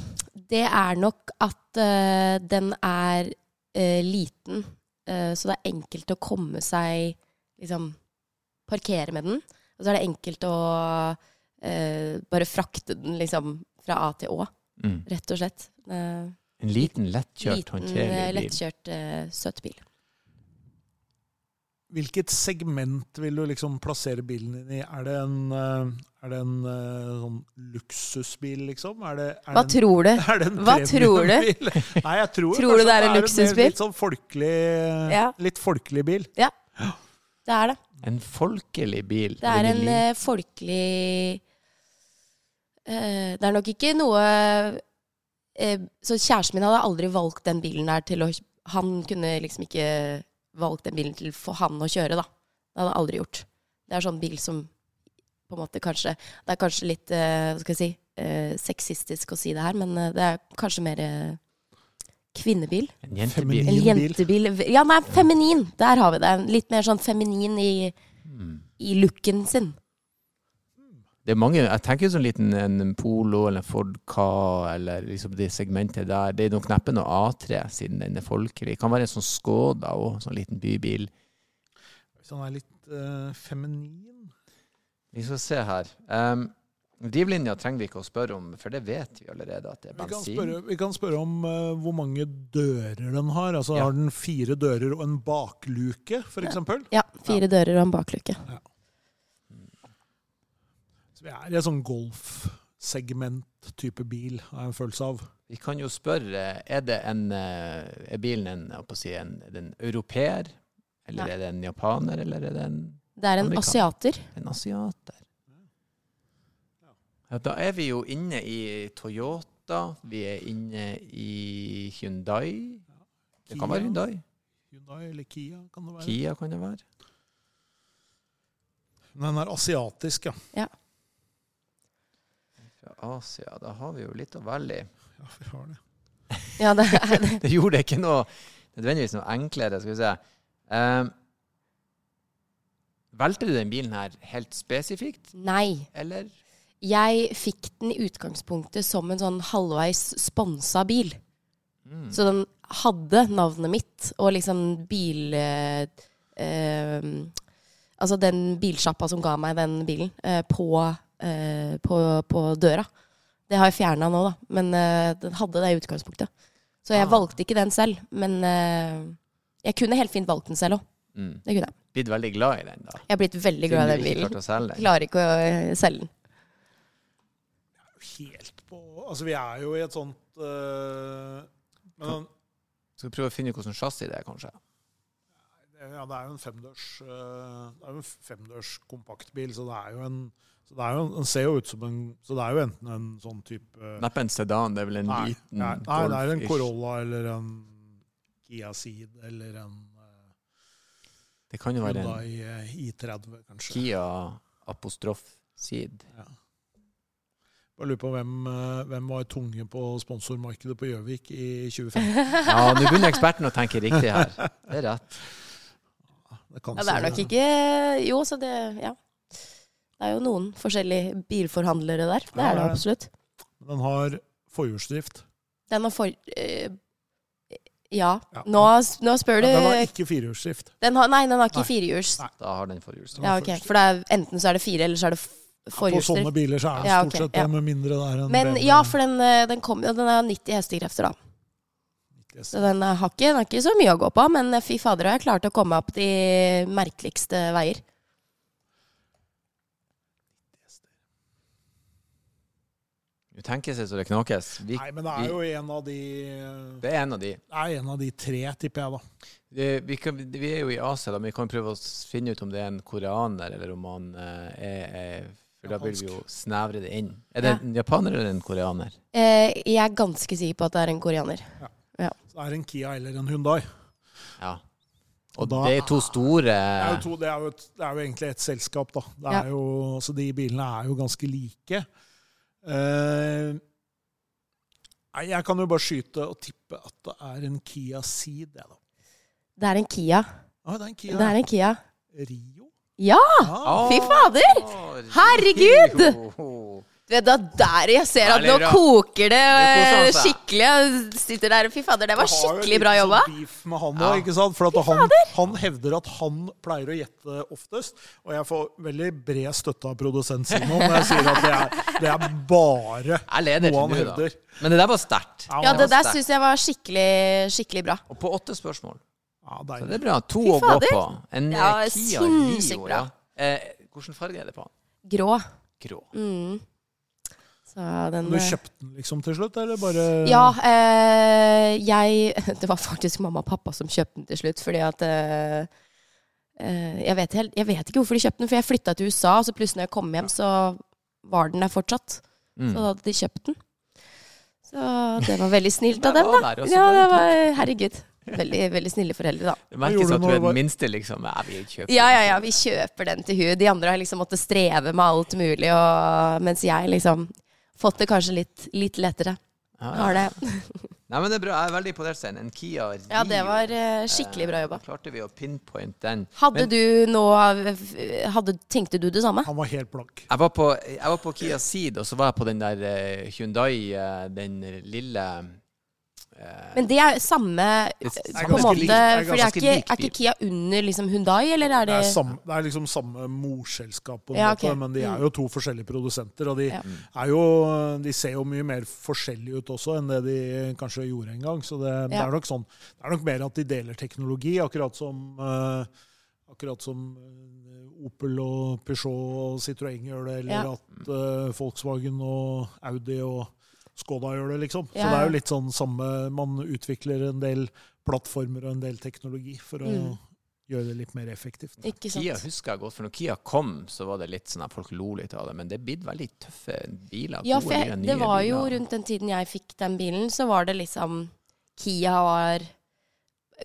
det er nok at uh, den er uh, liten, uh, så det er enkelt å komme seg liksom Parkere med den. Og så er det enkelt å bare frakte den liksom fra A til Å, rett og slett. En liten, lettkjørt, liten, håndterlig bil. lettkjørt, eh, søt bil. Hvilket segment vil du liksom plassere bilen din i? Er det en, eh, er det en eh, sånn luksusbil, liksom? Er det, er Hva en, tror du? <laughs> er det en Hva tror du? <laughs> Nei, jeg tror, Tror du det er en luksusbil? Litt sånn folkelig, Ja. litt folkelig bil. Ja, Det er det. En folkelig bil. Det er en uh, eh, folkelig uh, Det er nok ikke noe uh, Så kjæresten min hadde aldri valgt den bilen der til å Han kunne liksom ikke valgt den bilen til for han å kjøre, da. Det hadde jeg aldri gjort. Det er sånn bil som på en måte kanskje Det er kanskje litt eh, hva skal jeg si eh, sexistisk å si det her, men eh, det er kanskje mer kvinnebil. En jentebil. En jentebil. Ja, nei, feminin! Der har vi det. Litt mer sånn feminin i, Hmm. i looken sin. Det er mange, jeg tenker sånn liten en Polo eller en Ford Ka eller liksom det segmentet der. Det er nok neppe noe A3 siden den er folkelig. Det kan være en sånn Skoda òg, sånn liten bybil. Hvis han er litt eh, feminin Vi skal se her. Um, drivlinja trenger vi ikke å spørre om, for det vet vi allerede at det er Vi kan bensin. spørre, vi kan spørre om uh, hvor mange dører den har. Altså Ja. Har den fire dører og en bakluke, f.eks.? eksempel? Ja, fire dører og en baklukke. Så vi er i et sånn golfsegment-type bil, har jeg en følelse av. Vi kan jo spørre, er, det en, eh, er bilen en, si, en, er det en europeer? Eller Nei. er det en japaner, eller er det en, Det er en amerikaner? asiater. en asiater? Ja, da er vi jo inne i Toyota. Vi er inne i Hyundai. Det kan være Hyundai. Hyundai eller Kia, kan det være. Kia kan det være. Men den er asiatisk, ja. ja. Fra Asia, da har vi jo litt å velge i. Ja, vi har det. Ja, det er det. <laughs> Det gjorde det ikke noe nødvendigvis noe enklere, skal vi se. Um, Valgte du den bilen her helt spesifikt, Nei. eller? Jeg fikk den i utgangspunktet som en sånn halvveis sponsa bil. Mm. Så den hadde navnet mitt og liksom bil... Eh, eh, altså den bilsjappa som ga meg den bilen, eh, på, eh, på, på døra. Det har jeg fjerna nå, da. Men eh, den hadde det i utgangspunktet. Så jeg Ah. valgte ikke den selv. Men eh, jeg kunne helt fint valgt den selv òg. Mm. Det kunne jeg. Blitt veldig glad i den, da. Jeg har blitt veldig glad i den bilen. Klarer ikke å eh, selge den. Helt på Altså, vi er jo i et sånt uh, Men Skal vi prøve å finne ut hvordan chassis det er, kanskje? ja, det er jo en femdørs uh, Det er jo en femdørs kompaktbil, så det er jo en så det er jo, Den ser jo ut som en Så det er jo enten en sånn type Neppe en sedan, det er vel en Nei, liten nei, nei, det er en Corolla eller en Kia Ceed eller en uh, Det kan jo være en Hyundai eh, i30, kanskje. Kia apostrof Seed. Ja. Bare lurer på hvem, eh, hvem var tunge på sponsormarkedet på Gjøvik i 2015. <laughs> Ja, nå begynner eksperten å tenke riktig her. Det er rett. Det, kan Ja, det er nok ikke Jo, så det Ja. Det er jo noen forskjellige bilforhandlere der. Det er det absolutt. Den har forhjulsdrift. Den har for... Øh, ja. Ja. Nå, nå spør du Ja, den har ikke firehjulsdrift. Nei, den har ikke firehjuls. Da har den forhjulsdrift. Ja, okay. For det er, enten så er det fire, eller så er det f- På sånne biler så er det Ja, stort sett det, ja. med mindre det er en Men BMW ja, for den, eh, den, kom, ja, den er 90 hestekrefter, da. Så den har ikke, den har ikke så mye å gå på. Men eh, fy fader, har jeg klart å komme opp de merkeligste veier. Tenker seg så det knakes. Vi, Nei, men det er jo en av de det er en av de. Det er en av de tre, tipper jeg, da. Det, vi, kan, vi er jo i Asia, da, men vi kan prøve å finne ut om det er en koreaner, eller om han eh, er, er For da vil vi jo snevre det inn. Er det Ja. en japaner eller en koreaner? Eh, jeg er ganske sikker på at det er en koreaner. Så det er en Kia eller en Hyundai. Ja. Og Da- det er to store Det er jo, to, det er jo, et, det er jo egentlig et selskap, da. Det er Ja. jo, så de bilene er jo ganske like. Eh, nei, jeg kan jo bare skyte og tippe at det er en Kia Ceed, jeg, da. Det er en Kia. Ah, det er en Kia Det er en Kia. Rio. Ja! Ah, Fy fader! Herregud! Jo. Du er da der jeg ser at nå koker det Det eh, skikkelig. Jeg Sitter der og Fy fader, det var Jeg har jo skikkelig litt bra jobba. sånn beef med han også, ikke sant? For at han, han hevder at han pleier å gjette oftest. Og jeg får veldig bred støtte av produsent Simon når jeg sier at det er, det er bare noe han hevder. Men det der var sterkt. Ja, Ja, det der syns jeg var skikkelig, skikkelig bra. Og på åtte spørsmål. Ja, Så det er bra. To å gå på. En eh, Ja, Kia Rio. bra. Ja. Eh, hvilken farge er det på? Grå. Grå. Mm. Så den Du eh, kjøpte den liksom til slutt, eller bare Ja, eh, jeg <laughs> Det var faktisk mamma og pappa som kjøpte den til slutt, fordi at eh, eh, jeg, vet, helt- jeg vet ikke hvorfor de kjøpte den, for jeg flytta til USA, og så plutselig når jeg kom hjem, så var den der fortsatt. Mm. Så da hadde de kjøpt den. Så det var veldig snilt av dem, da. Ja, det var Herregud. Veldig, veldig snille foreldre, da. Det merkes gjorde at du er den minste, liksom. Ja, vi kjøper Ja, ja, den. ja, vi kjøper den til hun. De andre har liksom måttet streve med alt mulig, og, mens jeg liksom fått det kanskje litt, litt lettere. Ja, ja. Har det. <laughs> Nei, men det er bra. Jeg er veldig imponert, Stein. En Kia Rio. Ja, det var eh, skikkelig bra jobba. Da klarte vi å pinpointe den. Hadde Men- du noe hadde, Tenkte du det samme? Han var helt blank. Jeg var, på, jeg var på Kia Seed, og så var jeg på den der eh, Hyundai, eh, den lille eh, Men det er samme er på en måte likt. Er For er ikke, er ikke Kia under liksom Hundai, eller er Det det er, samme, det er liksom samme morselskap, på en Ja, måte, men de er jo to forskjellige produsenter. Og de, Ja. er jo, de ser jo mye mer forskjellige ut også enn det de kanskje gjorde en gang. Så det, det, er nok sånn, det er nok mer at de deler teknologi, akkurat som, uh, akkurat som eh, Opel og Peugeot og Citroën gjør det, eller Ja. at uh, Volkswagen og Audi og Skoda gjør det, liksom. Så det er jo litt sånn samme Man utvikler en del plattformer og en del teknologi for å Mm. gjøre det litt mer effektivt. Ikke sant? Kia husker jeg godt, for når Kia kom, så var det litt sånn at folk lo litt av det. Men det er blitt veldig tøffe biler. Ja, for jeg, det var jo biler. rundt den tiden jeg fikk den bilen, så var det liksom Kia var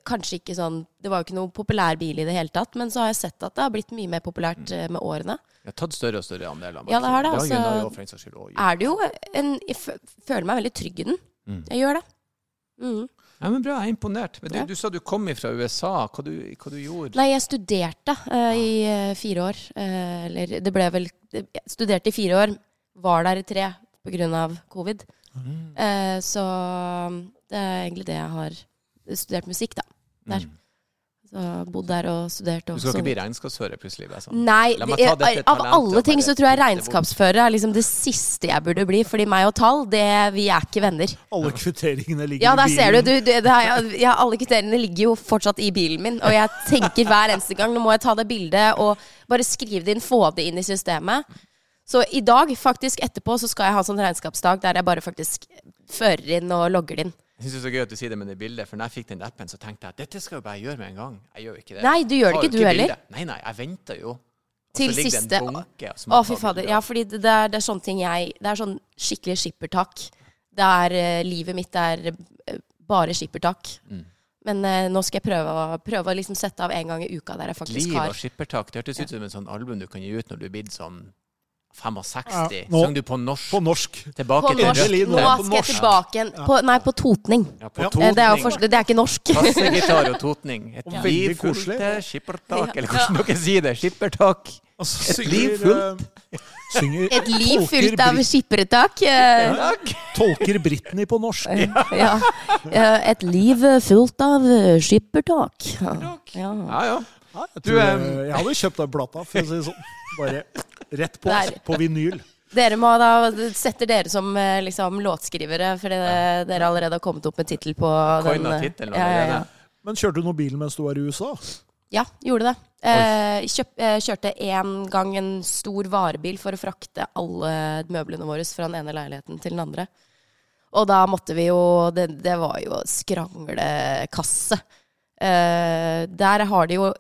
kanskje ikke sånn Det var jo ikke noe populær bil i det hele tatt, men så har jeg sett at det har blitt mye mer populært mm. med årene. Jeg har tatt større og større andel av Ja, det har det, altså. det og- Er det jo en Jeg føler meg veldig trygg i den. Mm. Jeg gjør det. Mm. Ja, men bra, jeg er imponert. Men du, Ja. du sa du kom fra USA. Hva du, hva du gjorde Nei, jeg studerte uh, i eh, fire år. Uh, eller det ble vel Jeg studerte i fire år, var der i tre av covid. Mm. Eh, så det er egentlig det jeg har studert musikk, da. Der. Mm. Så bodd der og studert. Du skal sånn. ikke bli regnskapsfører plutselig? Sånn. Nei, dette av alle ting så tror jeg regnskapsfører er liksom det siste jeg burde bli. Fordi meg og tall, det, vi er ikke venner. Alle kvitteringene ligger Ja, i der bilen. ser du. du det, det ja, alle kvitteringene ligger jo fortsatt i bilen min. Og jeg tenker hver eneste gang nå må jeg ta det bildet og bare skrive det inn, få det inn i systemet. Så i dag, faktisk etterpå, så skal jeg ha sånn regnskapsdag der jeg bare faktisk fører inn og logger det inn. Jeg synes det er så gøy at du sier det med det bildet, for når jeg fikk den appen, så tenkte jeg at dette skal jeg bare gjøre med en gang. Jeg gjør jo ikke det. Nei, du gjør det ikke du heller. Nei, nei, jeg venter jo. Og Til så ligger siste- det en bunke Å, fy fader. Ja, fordi det, det, er, det er sånne ting jeg Det er sånn skikkelig skippertak. Det er uh, Livet mitt er uh, bare skippertak. Mm. Men uh, nå skal jeg prøve å, prøve å liksom sette av en gang i uka der jeg faktisk Liv har og skippertak. Det hørtes ut som en sånn album du kan gi ut når du er blitt sånn 65. Ja, nå- Sang du på norsk? På norsk. Tilbake På til norsk. Endelig, Nå skal jeg tilbake igjen. På, nei, på totning. Ja, på Ja. Eh, Det er, jo totning. for, det er ikke norsk. <laughs> Bassegitar og totning. Et ja. liv fullt av skippertak, eller hvordan dere sier det. Skippertak. Altså, Et synger, liv fullt. eh, synger, Et liv fullt av skippertak. eh, Tolker Britney på norsk. Ja. Et liv fullt av skippertak. Ja. Ja, ja. Jeg, Du, tror, em, jeg, jeg hadde kjøpt den plata, for å si det sånn. Bare rett på, Der. på vinyl. Dere må da setter dere som eh, liksom, låtskrivere, fordi ja. dere allerede har kommet opp med tittel på den. Coina eh, tittelen ja, ja, ja. Men kjørte du noen bil mens du var i USA? ja, gjorde det. Eh, kjøp, eh, kjørte en gang en stor varebil for å frakte alle møblene våre fra den ene leiligheten til den andre. Og da måtte vi jo Det, det var jo skranglekasse. Eh, der har de jo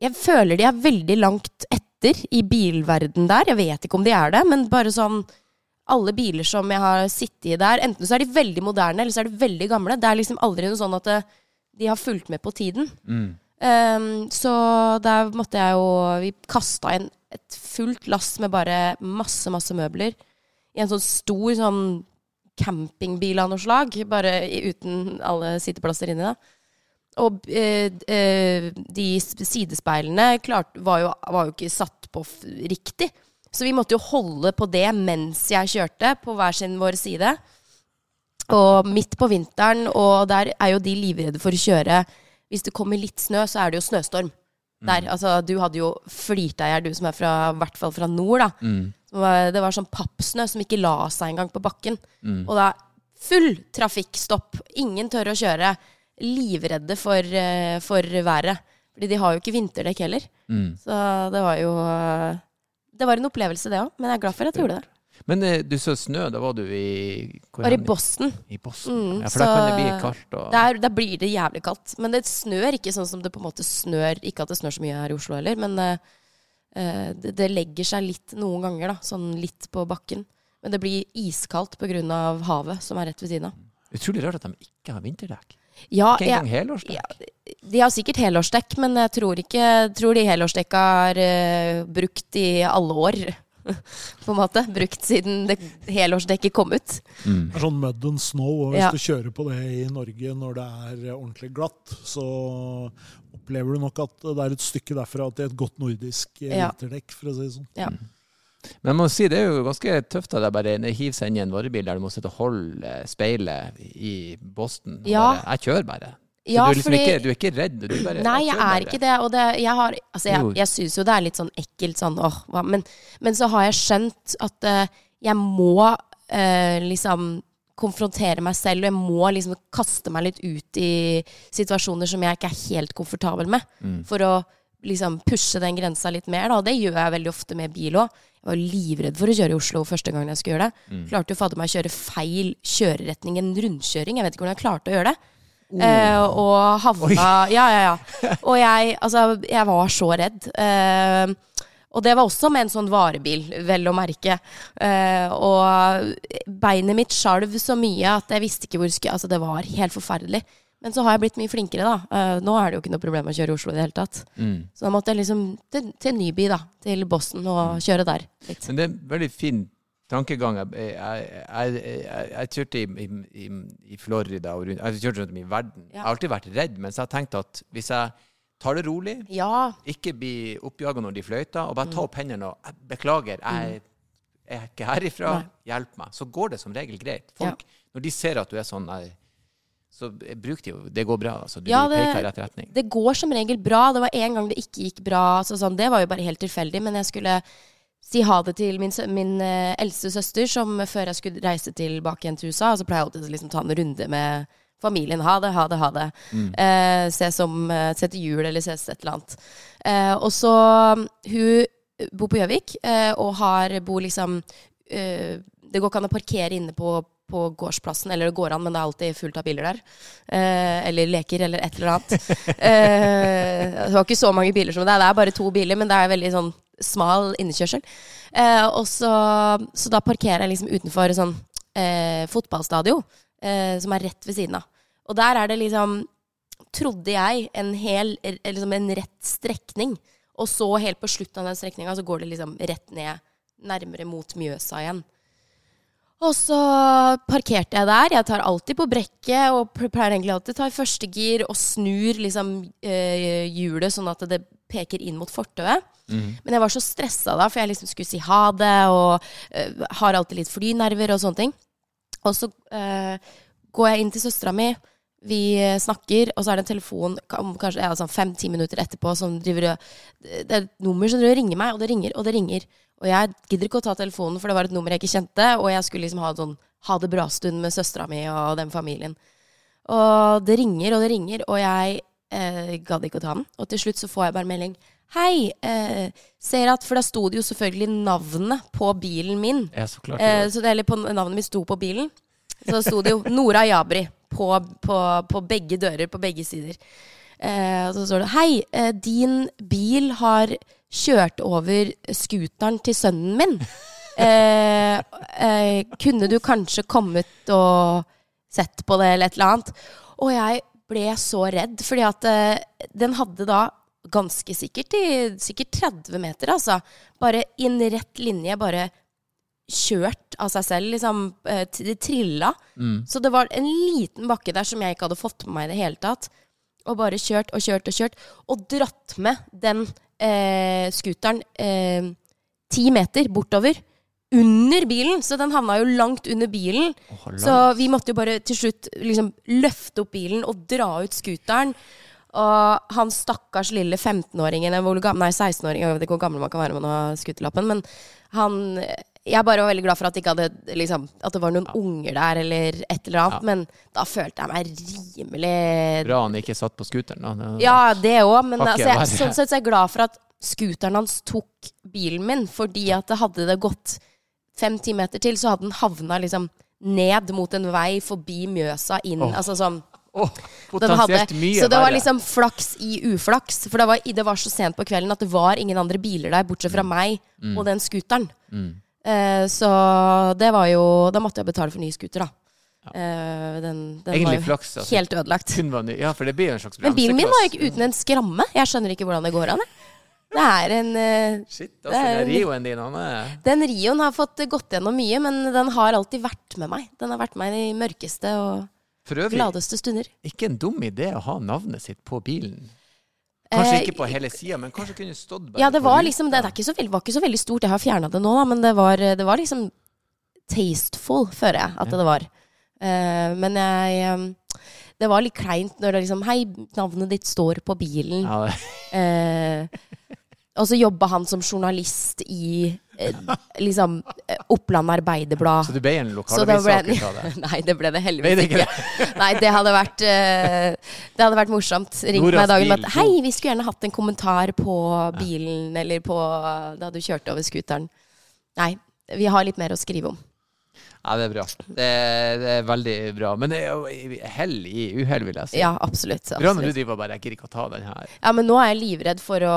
Jeg føler de er veldig langt etter i bilverden der. Jeg vet ikke om de er det, men bare sånn Alle biler som jeg har sittet i der, enten så er de veldig moderne, eller så er de veldig gamle. Det er liksom aldri noe sånn at det, de har fulgt med på tiden. Mm. Um, så der måtte jeg jo Vi kasta inn et fullt lass med bare masse, masse møbler i en sånn stor sånn campingbil av noe slag, bare uten alle sitteplasser inni, da. Og eh, eh, de sidespeilene klart, var, jo, var jo ikke satt på riktig. Så vi måtte jo holde på det mens jeg kjørte, på hver sin vår side. Og midt på vinteren, og der er jo de livredde for å kjøre Hvis det kommer litt snø, så er det jo snøstorm. Der, altså, du hadde jo flirt deg i hjel, du som er fra, i hvert fall fra nord, da. Mm. Det var, det var sånn pappsnø som ikke la seg engang på bakken. Mm. Og da full trafikkstopp. Ingen tør å kjøre. Livredde for, eh, for været. Fordi de har jo ikke vinterdekk heller. Mm. Så det var jo eh, Det var en opplevelse, det òg. Men jeg er glad for at jeg gjorde det. Men eh, du så snø, da var du i hvor Var i? Boston. I Boston. Mm, ja, for da kan det bli kaldt. Og... Der, der blir det jævlig kaldt. Men det snør ikke sånn som det på en måte snør Ikke at det snør så mye her i Oslo heller, men eh, det, det legger seg litt noen ganger, da. Sånn litt på bakken. Men det blir iskaldt pga. havet, som er rett ved siden av. Utrolig rart at de ikke har vinterdekk. Ja, Ikke jeg, engang helårsdekk. ja, de har sikkert helårsdekk, men jeg tror ikke tror de helårsdekka er uh, brukt i alle år. <laughs> på en måte. Brukt siden det helårsdekket kom ut. Mm. Det er sånn mud and snow, og hvis Ja. du kjører på det i Norge når det er ordentlig glatt, så opplever du nok at det er et stykke derfra til et godt nordisk eh, Ja. vinterdekk, for å si det sånn. Ja. Men jeg må si, det er jo ganske tøft av deg bare hive seg inn i en varebil der du må sitte og holde speilet i Boston. Ja. Bare, jeg kjører bare. Ja, du, er liksom fordi- ikke, du er ikke redd? Du bare, Nei, jeg bare. er ikke det. Og det, jeg har, altså jeg, jeg syns jo det er litt sånn ekkelt sånn åh, hva, men, men så har jeg skjønt at uh, jeg må uh, liksom konfrontere meg selv, og jeg må liksom kaste meg litt ut i situasjoner som jeg ikke er helt komfortabel med, Mm. for å liksom pushe den grensa litt mer. Da. Og det gjør jeg veldig ofte med bil òg. Jeg var livredd for å kjøre i Oslo første gangen jeg skulle gjøre det. Mm. Klarte jo fader meg å kjøre feil kjøreretning, en rundkjøring. Jeg vet ikke hvordan jeg klarte å gjøre det. Oh. Eh, og havna <laughs> Ja, ja, ja. Og jeg, altså, jeg var så redd. Eh, og det var også med en sånn varebil, vel å merke. Eh, og beinet mitt skalv så mye at jeg visste ikke hvor jeg skulle Altså, det var helt forferdelig. Men så har jeg blitt mye flinkere, da. Uh, nå er det jo ikke noe problem å kjøre i Oslo i det hele tatt. Mm. Så da måtte jeg liksom til, til Nyby, da. Til Boston og kjøre der litt. Men det er en veldig fin tankegang. Jeg, jeg, jeg, jeg, jeg kjørte i, i, i, Florida og rundt, jeg kjørte rundt om i verden. Ja. Jeg har alltid vært redd, men så har jeg tenkt at hvis jeg tar det rolig, Ja. ikke bli oppjaga når de fløyter, og bare ta opp hendene og jeg 'Beklager, jeg, jeg er ikke herifra. Nei. Hjelp meg.' Så går det som regel greit. Folk, Når de ser at du er sånn nei, så bruk det jo. Det går bra. Altså. Du Ja, det- peka i rett retning. Det går som regel bra. Det var en gang det ikke gikk bra. Så sånn, det var jo bare helt tilfeldig. Men jeg skulle si ha det til min, min uh, eldste søster, som før jeg skulle reise tilbake igjen til USA, så pleier jeg alltid å liksom ta en runde med familien. Ha det, ha det, ha det. Eh, se, som, uh, se til jul, eller ses et eller annet. Eh, og så Hun bor på Gjøvik, eh, og har bor liksom eh, Det går ikke an å parkere inne på på gårdsplassen, eller det går an, men det er alltid fullt av biler der. Eh, eller leker, eller et eller annet. <laughs> Eh, det var ikke så mange biler som det er. Det er bare to biler, men det er veldig sånn smal innekjørsel. Eh, og så, så da parkerer jeg liksom utenfor sånn eh, fotballstadion, eh, som er rett ved siden av. Og der er det liksom, trodde jeg, en hel, liksom en rett strekning. Og så helt på slutten av den strekninga så går det liksom rett ned, nærmere mot Mjøsa igjen. Og så parkerte jeg der. Jeg tar alltid på brekket og pleier egentlig alltid å ta i første gir og snur liksom eh, hjulet sånn at det peker inn mot fortauet. Men jeg var så stressa da, for jeg liksom skulle si ha det, og eh, har alltid litt flynerver og sånne ting. Og så eh, går jeg inn til søstera mi, vi snakker, og så er det en telefon kanskje ja, sånn fem-ti minutter etterpå som driver Det er et nummer som ringer meg, og det ringer, og det ringer. Og jeg gidder ikke å ta telefonen, for det var et nummer jeg ikke kjente, og jeg skulle liksom ha en sånn ha det bra-stund med søstera mi og den familien. Og det ringer og det ringer, og jeg eh, gadd ikke å ta den. Og til slutt så får jeg bare melding. Hei, eh, ser at For da sto det jo selvfølgelig navnet på bilen min. Ja, så klart. Eh, så det, eller på navnet mitt sto på bilen. Så sto det jo Nora Jabri på, på, på begge dører, på begge sider. Eh, og så står det Hei, eh, din bil har kjørt over scooteren til sønnen min. Eh, eh, kunne du kanskje kommet og sett på det, eller et eller annet? Og jeg ble så redd, fordi at eh, den hadde da ganske sikkert i sikkert 30 meter, altså. Bare i en rett linje, bare kjørt av seg selv, liksom. eh, Det trilla. Mm. Så det var en liten bakke der som jeg ikke hadde fått med meg i det hele tatt. Og bare kjørt og kjørt og kjørt. Og dratt med den eh, scooteren eh, ti meter bortover. Under bilen, så den havna jo langt under bilen. Åh, Så vi måtte jo bare til slutt liksom løfte opp bilen og dra ut scooteren. Og han stakkars lille 15-åringen, eller hvor gam- nei 16-åringen, jeg vet ikke hvor gammel man kan være med å ha scooterlappen, men han Jeg bare var veldig glad for at hadde liksom, At det var noen unger der, eller et eller annet. Ja. Men da følte jeg meg rimelig Bra han ikke satt på scooteren. da. Det- Ja, det òg, men altså, jeg, sånn sett så er jeg glad for at scooteren hans tok bilen min, fordi at det hadde det gått fem-ti meter til, så hadde den havna liksom ned mot en vei forbi Mjøsa inn. oh. Altså sånn Oh, potensielt mye Så det var liksom flaks i uflaks. For det var, det var så sent på kvelden at det var ingen andre biler der, bortsett fra meg og den scooteren. Mm. Eh, så det var jo Da måtte jeg betale for ny scooter, da. Eh, den den Egentlig var jo flaks. altså. helt ødelagt. kun var ny. Ja, for det blir jo en slags Men bilen min var jo ikke uten en skramme. Jeg skjønner ikke hvordan det går an. jeg. Det er en eh, Shit, Det altså, den Rioen din, han er Den Rioen har fått gått gjennom mye, men den har alltid vært med meg. Den har vært med meg i mørkeste og øvrig gladeste stunder. ikke en dum idé å ha navnet sitt på bilen. Kanskje Eh, ikke på hele sida, men kanskje kunne stått bare Ja, det var liksom det, det ikke så veldig, var ikke så veldig stort. Jeg har fjerna det nå, da, men det var, det var liksom tasteful, føler jeg at det var. Uh, men jeg um, Det var litt kleint når det liksom Hei, navnet ditt står på bilen. Ja, Eh, og så jobba han som journalist i eh, liksom eh, Oppland Arbeiderblad. Så du ble en lokalavissaker av det? <laughs> Nei, det ble det heldigvis ikke. Nei, det hadde vært eh, Det hadde vært morsomt. Noras meg dagen med at. Hei, vi skulle gjerne hatt en kommentar på bilen, eller på da du kjørte over scooteren. Nei, vi har litt mer å skrive om. Ja, det er bra. Det er, det er veldig bra. Men det er jo hell i uhell, vil jeg si. Ja, absolutt. Bra når du driver bare Jeg gidder ikke å ta den her. Ja, men nå er jeg livredd for å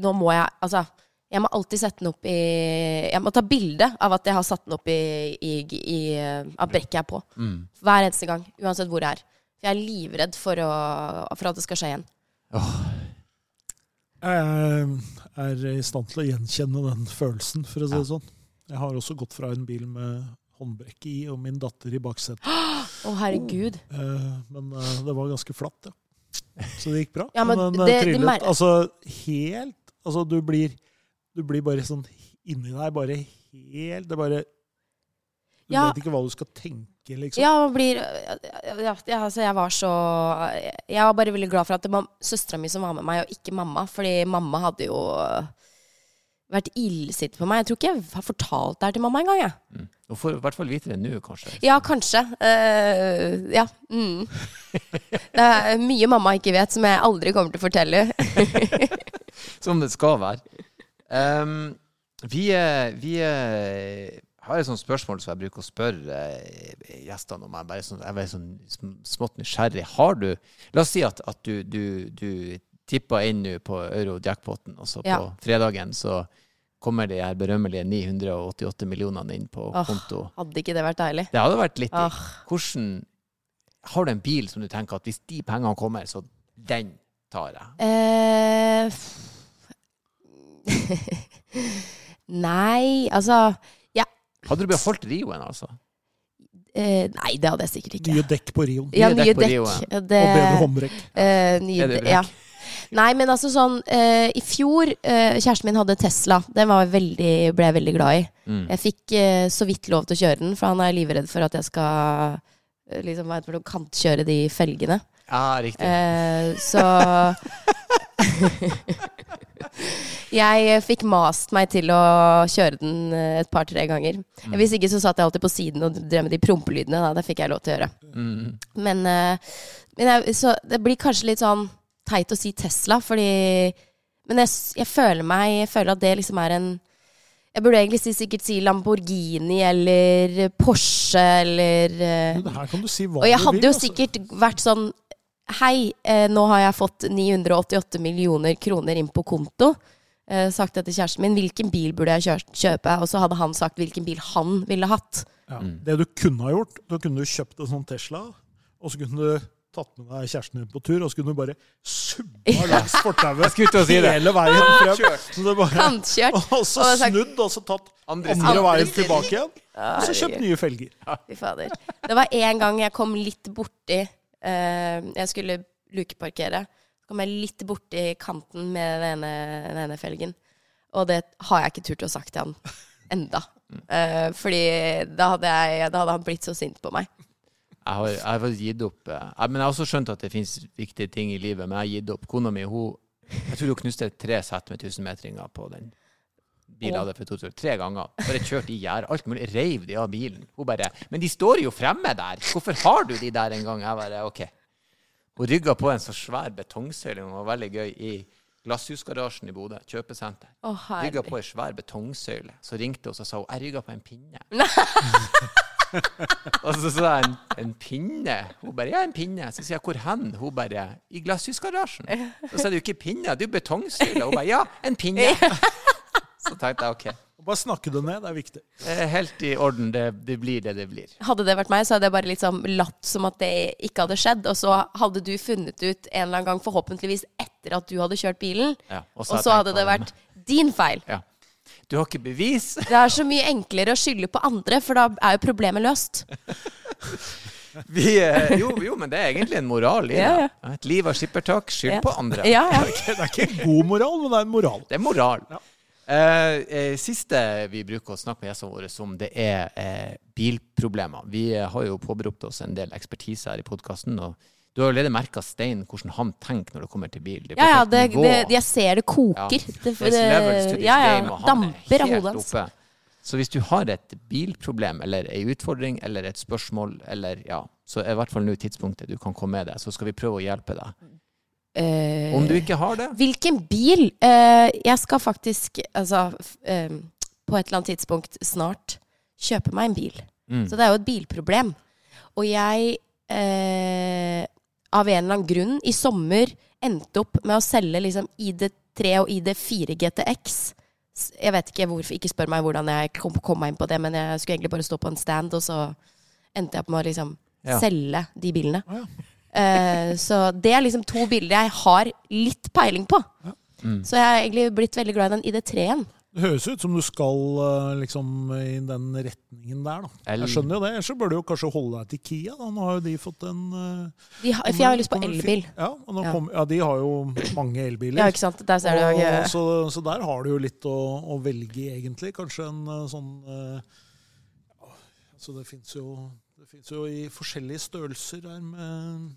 Nå må jeg Altså, jeg må alltid sette den opp i Jeg må ta bilde av at jeg har satt den opp i, i, i Av brekket jeg er på. Mm. Hver eneste gang. Uansett hvor jeg er. For jeg er livredd for, å, for at det skal skje igjen. Jeg er i stand til å gjenkjenne den følelsen, for å si Ja. det sånn. Jeg har også gått fra en bil med håndbrekket i og min datter i baksetet. <gasps> Å, herregud. Eh, Men eh, det var ganske flatt, ja. Så det gikk bra. Ja, men den eh, det- de trillet Det altså helt Altså, du blir, du blir bare sånn inni deg, bare helt Det bare Du Ja. vet ikke hva du skal tenke, liksom. Ja, man blir ja, ja, altså Jeg var så Jeg var bare veldig glad for at det var søstera mi som var med meg, og ikke mamma. Fordi mamma hadde jo vært illsint på meg. Jeg tror ikke jeg har fortalt det her til mamma engang. Ja. Mm. Du får i hvert fall vite det nå, kanskje. Ja, kanskje. Uh, ja. Mm. Det er mye mamma ikke vet, som jeg aldri kommer til å fortelle. <laughs> Som det skal være. Ehm, vi vi eh, har et sånt spørsmål som jeg bruker å spørre eh, gjestene om. Jeg bare sånn, jeg er sånn smått nysgjerrig. Har du La oss si at, at du, du, du tippa inn nå på euro-jackpoten, og så på fredagen så kommer de her berømmelige 988 millionene inn på Åh. konto. Hadde ikke det vært deilig? Det hadde vært litt. Ah. Hvordan Har du en bil som du tenker at hvis de pengene kommer, så den tar jeg? Eh, <laughs> nei, altså Hadde du beholdt Rioen, altså? eh, Nei, det hadde jeg sikkert ikke. Nye dekk på Rioen. Ja, Nye nye dekk. Det, Og bedre håndbrekk. eh, nye, Bedre ja. Nei, men altså sånn eh, I fjor eh, Kjæresten min hadde Tesla. Den var veldig, ble jeg veldig glad i. Mm. Jeg fikk eh, så vidt lov til å kjøre den, for han er livredd for at jeg skal liksom, hva heter det, kantkjøre de felgene. Ja, riktig. Eh, så <laughs> Jeg fikk mast meg til å kjøre den eh, et par-tre ganger. Mm. Hvis ikke så satt jeg alltid på siden og drev med de prompelydene. Da. Det fikk jeg lov til å gjøre. Mm. Men, eh, men jeg, så det blir kanskje litt sånn teit å si Tesla, fordi Men jeg, jeg føler meg Jeg føler at det liksom er en Jeg burde egentlig si, sikkert si Lamborghini eller Porsche eller eh, Men her kan du si hva og jeg hadde vil. jo altså. sikkert vært sånn Hei, eh, nå har jeg fått 988 millioner kroner inn på konto. Eh, sagt det til kjæresten min. Hvilken bil burde jeg kjøpe? Og så hadde han sagt hvilken bil han ville hatt. Ja. Det du kunne ha gjort, da kunne du kjøpt en sånn Tesla, og så kunne du tatt med deg kjæresten din på tur, og så kunne du bare subba <laughs> langs fortauet hele veien frem. Så det bare, Kantkjørt. <laughs> og så snudd, og så tatt Andre andre veien tilbake igjen. Og så kjøpt nye felger. Fy fader. Det var en gang jeg kom litt borti eh, Jeg skulle lukeparkere. Så kom jeg litt borti kanten med den ene, den ene felgen. Og det har jeg ikke turt å sagt til han enda. Eh, fordi da hadde, jeg, da hadde han blitt så sint på meg. Jeg har, jeg har gitt opp. eh, Jeg, men jeg har også skjønt at det finnes viktige ting i livet, men jeg har gitt opp. Kona mi hun, jeg tror hun knuste tre sett med 1000-metringer på den bilen hadde for 2000. Tre ganger. Bare kjørt i gjerdet. Alt mulig. Reiv de av bilen. Hun bare Men de står jo fremme der! Hvorfor har du de der en gang? Jeg bare OK. Hun rygga på en så svær betongsøyle. hun var veldig gøy. I Glasshusgarasjen i Bodø. Kjøpesenter. Oh, Rygga på ei svær betongsøyle. Så ringte hun og sa hun, jeg rygga på en pinne. <laughs> <laughs> og så sa jeg en, en pinne. Hun bare ja, en pinne. Så sier jeg hvor hen? Hun bare i Glasshusgarasjen. Så sa du ikke pinne, det er jo betongstyle. Hun bare ja, en pinne. <laughs> Så tenkte jeg OK. Bare snakke det ned, det er viktig. Er helt i orden. Det, det blir det det blir. Hadde det vært meg, så hadde jeg bare liksom latt som at det ikke hadde skjedd. Og så hadde du funnet ut en eller annen gang, forhåpentligvis etter at du hadde kjørt bilen. Ja, Og jeg så hadde det vært din feil. Ja. Du har ikke bevis? <laughs> Det er så mye enklere å skylde på andre, for da er jo problemet løst. Vi, eh, jo, jo, men det er egentlig en moral i det. Ja, ja. Et liv av skippertak, skyld Ja. på andre. Ja, ja. <laughs> Det er ikke en god moral, men det er en moral. Det er moral. Ja. Eh, eh, siste vi bruker å snakke med gjestene våre om, det er eh, bilproblemer. Vi eh, har jo påberopt oss en del ekspertise her i podkasten. Og du har allerede merka Stein hvordan han tenker når det kommer til bil. Det Ja, ja, det, det, jeg ser det koker. Ja. Det, this ja, ja, game, er damper av hodet hans. Så hvis du har et bilproblem eller ei utfordring eller et spørsmål, eller ja, så er i hvert fall nå tidspunktet du kan komme med det. Så skal vi prøve å hjelpe deg. Uh, Om du ikke har det, Hvilken bil? Uh, jeg skal faktisk, altså eh, På et eller annet tidspunkt snart kjøpe meg en bil. mm. Så det er jo et bilproblem. Og jeg, av en eller annen grunn, i sommer endte opp med å selge liksom ID3 og ID4 GTX. Jeg vet ikke hvorfor, ikke spør meg hvordan jeg kom, kom meg inn på det, men jeg skulle egentlig bare stå på en stand, og så endte jeg opp med å liksom Ja. selge de bilene. Ja. uh, så det er liksom to bilder jeg har litt peiling på. Mm. Så jeg har egentlig blitt veldig glad i den ID3-en. Det høres ut som du skal eh, liksom i den retningen der, da. Jeg skjønner jo det. Ellers så bør du jo kanskje holde deg til Kia. Da. Nå har jo de fått en eh, De har, for jeg har lyst på elbil. Ja, Ja. kom, ja, de har jo mange elbiler. Ja, ikke sant? Der ser du. Og, jeg- så, så der har du jo litt å, å velge i, egentlig. Kanskje en eh, sånn ja, altså Det fins jo, jo i forskjellige størrelser her med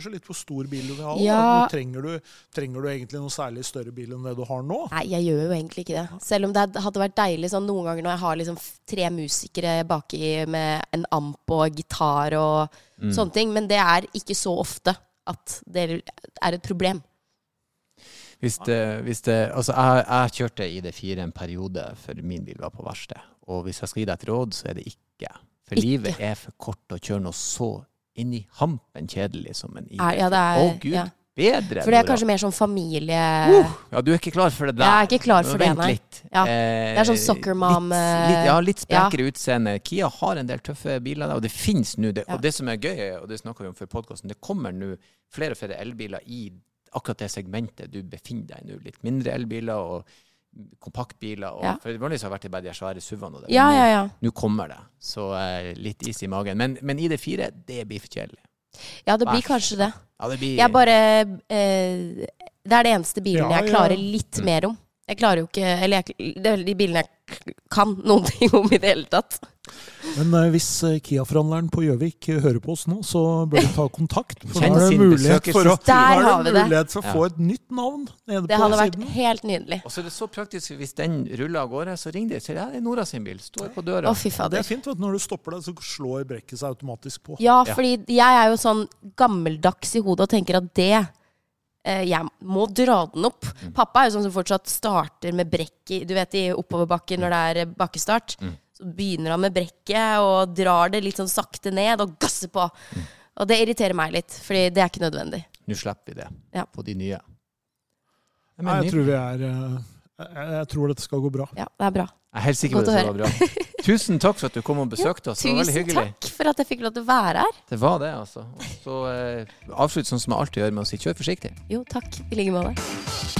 Spørs litt hvor stor bil du vil ha. Ja. Trenger, du, trenger du egentlig noe særlig større bil enn det du har nå? Nei, jeg gjør jo egentlig ikke det. Selv om det hadde vært deilig sånn noen ganger når jeg har liksom tre musikere baki med en amp og gitar og Mm. sånne ting. Men det er ikke så ofte at det er et problem. Hvis det, hvis det, altså jeg, jeg kjørte ID4 en periode før min bil var på verksted. Og hvis jeg skal gi deg et råd, så er det ikke. For Ikke. livet er for kort å kjøre noe så inn i hampen kjedelig som en ID4. Er, ja, det er, Å gud, ja. bedre! For det er kanskje mer sånn familie... Uh, ja, du er ikke klar for det der. Jeg er ikke klar for det, nei. litt. Ja. Eh, Det er sånn soccer mom, Litt, eh, litt, ja, litt sprekere utseende. Kia har en del tøffe biler, der, og det finnes nå. Det, Ja. Og det som er gøy, og det snakka vi om før podkasten, det kommer nå flere og flere elbiler i akkurat det segmentet du befinner deg i nå. Litt mindre elbiler og kompaktbiler. Og, Ja. For vanligvis har det vært bare de svære SUV-ene. Ja, ja, nå- ja. Nå kommer det. Så uh, litt is i magen. Men, men ID4, det blir for kjedelig. Ja, det blir Vær kanskje det. Ja, det blir Jeg bare eh, Det er det eneste bilen Ja, jeg ja. klarer litt Mm. mer om. Jeg klarer jo ikke Eller jeg, det er de bilene jeg kan noen ting om i det hele tatt. Men eh, hvis eh, Kia-forhandleren på Gjøvik eh, hører på oss nå, så bør du ta kontakt. For Kjenn da er det sin mulighet for å, besøkelsestid. da Der er har vi det det. mulighet for å Ja. få et nytt navn nede Det på hadde vært siden. helt nydelig. Og så er det så praktisk, hvis den ruller av gårde, så ringer de. og sier ja, det er Nora sin bil. Står på døra. Å, fy det fader. er fint, vet du. Når du stopper deg, så slår brekket seg automatisk på. Ja, Ja. fordi jeg er jo sånn gammeldags i hodet og tenker at det eh, Jeg må dra den opp. Mm. Pappa er jo sånn som fortsatt starter med brekk i Du vet i oppoverbakken når det er eh, bakkestart. Så begynner han med brekket og drar det litt sånn sakte ned og gasser på. Mm. Og det irriterer meg litt, fordi det er ikke nødvendig. Nå slipper vi det Ja. på de nye. Jeg, mener, jeg tror vi er, eh, Jeg, jeg tror dette skal gå bra. Ja, det er bra. Jeg er helt sikker på at det skal gå bra. <laughs> Tusen takk for at du kom og besøkte oss. Det var veldig hyggelig. Tusen takk for at jeg fikk lov til å være her. Det var det, altså. Og Så eh, avslutt sånn som jeg alltid gjør, med å si kjør forsiktig. Jo, takk. I like måte.